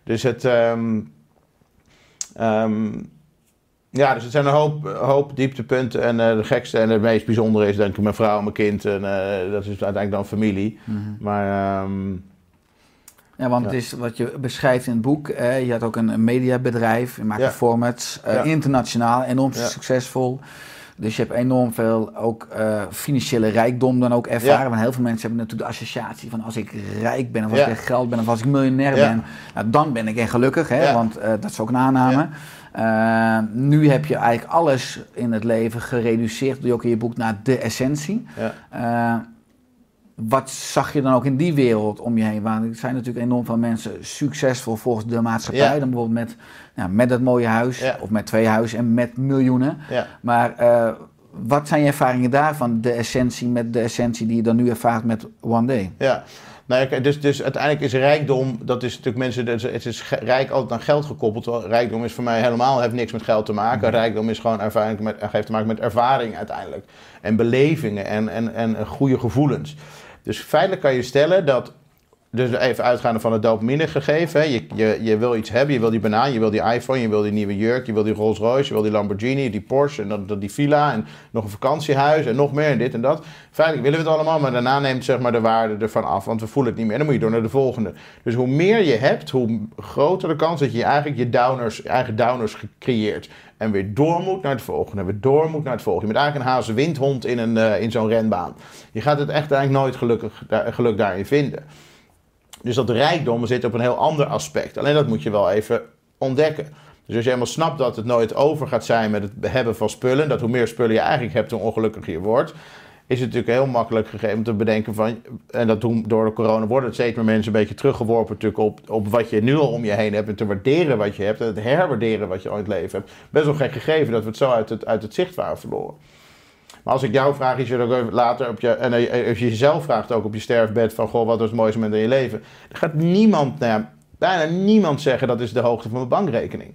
D: Dus het... ehm, ehm, ja, dus het zijn een hoop, hoop dieptepunten. En eh, de gekste en het meest bijzondere is denk ik mijn vrouw en mijn kind. En eh, dat is uiteindelijk dan familie. Maar ehm,
C: Ja, want
D: Ja.
C: het is wat je beschrijft in het boek. eh, je had ook een, een mediabedrijf, je maakt
D: Ja.
C: formats, eh,
D: Ja.
C: internationaal, enorm succesvol. Dus je hebt enorm veel ook eh, financiële rijkdom dan ook ervaren.
D: Ja.
C: Want heel veel mensen hebben natuurlijk de associatie van als ik rijk ben of als
D: Ja.
C: ik echt geld ben of als ik miljonair ben, nou, dan ben ik echt gelukkig. Hè? Want eh, dat is ook een aanname. Eh, nu heb je eigenlijk alles in het leven gereduceerd, doe je ook in je boek, naar de essentie.
D: ja.
C: Wat zag je dan ook in die wereld om je heen? Want er zijn natuurlijk enorm veel mensen succesvol volgens de maatschappij.
D: Ja.
C: Dan bijvoorbeeld met, nou, met dat mooie huis
D: Ja.
C: of met twee huizen en met miljoenen.
D: ja.
C: Maar eh, wat zijn je ervaringen daarvan? De essentie met de essentie die je dan nu ervaart met One Day.
D: Ja, nou, ja, dus, dus uiteindelijk is rijkdom, dat is natuurlijk mensen, het is- het is ge- rijk altijd aan geld gekoppeld. Terwijl rijkdom is voor mij helemaal, heeft niks met geld te maken. Rijkdom is gewoon ervaring met, heeft te maken met ervaring uiteindelijk. En belevingen en, en, en goede gevoelens. Dus feitelijk kan je stellen dat dus even uitgaande van het dopamine gegeven. Je, je, je wil iets hebben, je wil die banaan, je wil die iPhone, je wil die nieuwe jurk, je wil die Rolls Royce, je wil die Lamborghini, die Porsche en dan, die villa en nog een vakantiehuis en nog meer en dit en dat. Feitelijk willen we het allemaal, maar daarna neemt zeg maar, de waarde ervan af, want we voelen het niet meer. En dan moet je door naar de volgende. Dus hoe meer je hebt, hoe groter de kans dat je eigenlijk je downers, eigen downers creëert. En weer door moet naar het volgende, weer door moet naar het volgende. Je bent eigenlijk een hazenwindhond in, een, eh, in zo'n renbaan. Je gaat het echt eigenlijk nooit gelukkig, geluk daarin vinden. Dus dat rijkdom zit op een heel ander aspect. Alleen dat moet je wel even ontdekken. Dus als je helemaal snapt dat het nooit over gaat zijn met het hebben van spullen, dat hoe meer spullen je eigenlijk hebt, hoe ongelukkiger je wordt, is het natuurlijk heel makkelijk gegeven om te bedenken van, en dat doen door de corona worden het steeds meer mensen een beetje teruggeworpen natuurlijk op, op wat je nu al om je heen hebt en te waarderen wat je hebt en het herwaarderen wat je ooit leven hebt. Best wel gek gegeven dat we het zo uit het, uit het zicht waren verloren. Maar als ik jou vraag, is je ook later op je, en als je jezelf vraagt ook op je sterfbed van, goh, wat was het mooiste moment in je leven? Dan gaat niemand, nou bijna niemand zeggen dat is de hoogte van mijn bankrekening.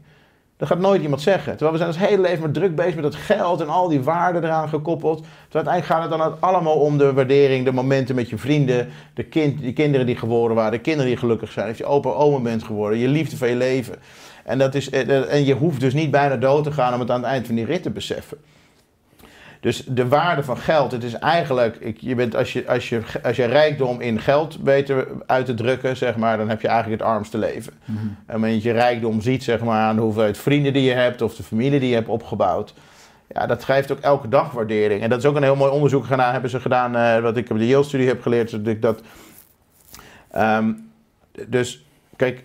D: Dat gaat nooit iemand zeggen. Terwijl we zijn ons hele leven maar druk bezig met dat geld en al die waarden eraan gekoppeld. Terwijl uiteindelijk gaat het dan allemaal om de waardering, de momenten met je vrienden, de, kind, die kinderen die geboren waren, de kinderen die gelukkig zijn, als je opa oma bent geworden, je liefde van je leven. En, dat is, en je hoeft dus niet bijna dood te gaan om het aan het eind van die rit te beseffen. Dus de waarde van geld, het is eigenlijk, ik, je bent, als, je, als, je, als je rijkdom in geld beter uit te drukken, zeg maar, dan heb je eigenlijk het armste leven. En wanneer je rijkdom ziet, zeg maar, aan de hoeveelheid vrienden die je hebt of de familie die je hebt opgebouwd. Ja, dat geeft ook elke dag waardering. En dat is ook een heel mooi onderzoek gedaan, hebben ze gedaan, eh, wat ik op de Yale-studie heb geleerd. Dat, ik dat, Ehm, dus, kijk,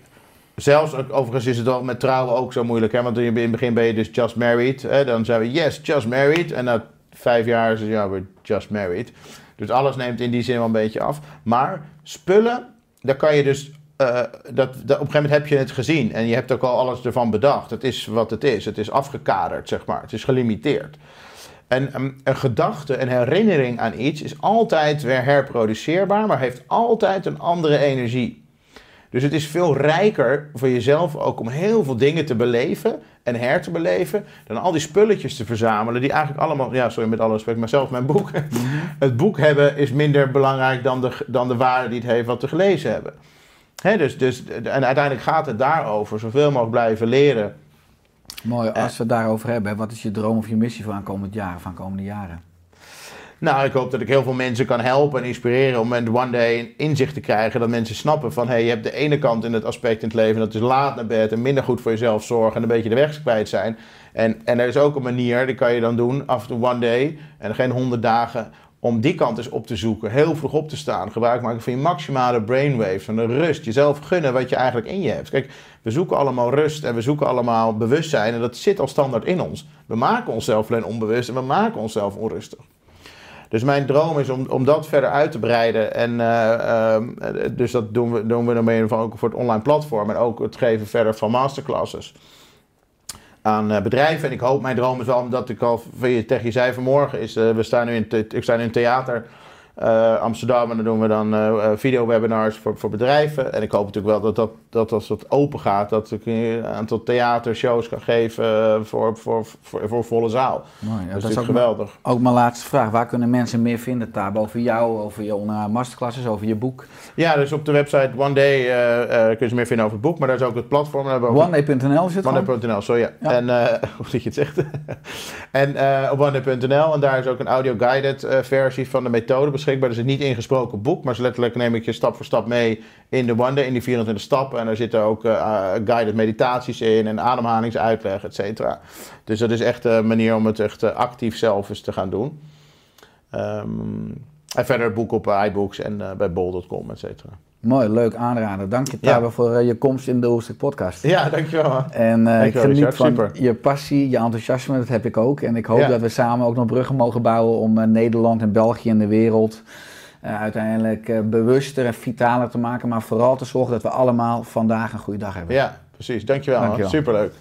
D: Zelfs, overigens is het al met trouwen ook zo moeilijk. Hè? Want in het begin ben je dus just married. Hè? Dan zijn we yes, just married. En na vijf jaar is ja, we're just married. Dus alles neemt in die zin wel een beetje af. Maar spullen, daar kan je dus... eh, dat, dat, op een gegeven moment heb je het gezien. En je hebt ook al alles ervan bedacht. Het is wat het is. Het is afgekaderd, zeg maar. Het is gelimiteerd. En um, een gedachte, een herinnering aan iets is altijd weer herproduceerbaar, maar heeft altijd een andere energie. Dus het is veel rijker voor jezelf ook om heel veel dingen te beleven en her te beleven, dan al die spulletjes te verzamelen, die eigenlijk allemaal, ja, sorry met alle respect, maar zelfs mijn boek. Het boek hebben is minder belangrijk dan de, dan de waarde die het heeft wat te gelezen hebben. Dus, dus, en uiteindelijk gaat het daarover, zoveel mogelijk blijven leren.
C: Mooi, als we het daarover hebben, wat is je droom of je missie voor aankomend jaar, van komende jaren?
D: Nou, ik hoop dat ik heel veel mensen kan helpen en inspireren om een one day inzicht te krijgen. Dat mensen snappen van, hé, hey, je hebt de ene kant in het aspect in het leven, dat is laat naar bed en minder goed voor jezelf zorgen en een beetje de weg kwijt zijn. En, en er is ook een manier, die kan je dan doen, af en toe one day, en geen honderd dagen, om die kant eens op te zoeken. Heel vroeg op te staan, gebruik maken van je maximale brainwaves, van de rust, jezelf gunnen wat je eigenlijk in je hebt. Kijk, we zoeken allemaal rust en we zoeken allemaal bewustzijn en dat zit al standaard in ons. We maken onszelf alleen onbewust en we maken onszelf onrustig. Dus mijn droom is om, om dat verder uit te breiden. En eh, ehm, dus dat doen we, doen we dan ook voor het online platform. En ook het geven verder van masterclasses aan eh, bedrijven. En ik hoop, mijn droom is wel, omdat ik al tegen je zei vanmorgen, is, uh, we staan nu in, ik sta nu in theater uh, Amsterdam en dan doen we dan uh, video-webinars voor, voor bedrijven. En ik hoop natuurlijk wel dat, dat, dat als dat open gaat, dat ik een aantal theatershows kan geven voor, voor, voor, voor volle zaal.
C: Mooi, ja,
D: dat,
C: dat
D: is
C: ook
D: geweldig.
C: Mijn, ook mijn laatste vraag, waar kunnen mensen meer vinden, Tab, over jou, over je masterclasses, over je boek?
D: Ja, dus op de website One Day uh, kun je meer vinden over het boek, maar daar is ook het platform.
C: OneDay.nl het
D: OneDay.nl, sorry. Ja. ja. En, hoe zit je het zegt? en op OneDay.nl en daar is ook een audio-guided versie van de methode beschikbaar. Er is niet ingesproken boek, maar letterlijk neem ik je stap voor stap mee in de Day, in die 24 stappen. En daar zitten ook uh, guided meditaties in en ademhalingsuitleg, et cetera. Dus dat is echt een manier om het echt actief zelf eens te gaan doen. Um, en verder het boek op iBooks en bij bol.com, et cetera.
C: Mooi, leuk aanraden. Dank je, Tabe, ja. voor uh, je komst in de Oerstuk podcast.
D: Ja, dankjewel. Man.
C: En uh,
D: dankjewel,
C: ik geniet van
D: Super.
C: je passie, je enthousiasme, dat heb ik ook. En ik hoop
D: Ja.
C: dat we samen ook nog bruggen mogen bouwen om uh, Nederland en België en de wereld uh, uiteindelijk bewuster en vitaler te maken. Maar vooral te zorgen dat we allemaal vandaag een goede dag hebben.
D: Ja, precies. Dankjewel. man.
C: Dankjewel.
D: Superleuk.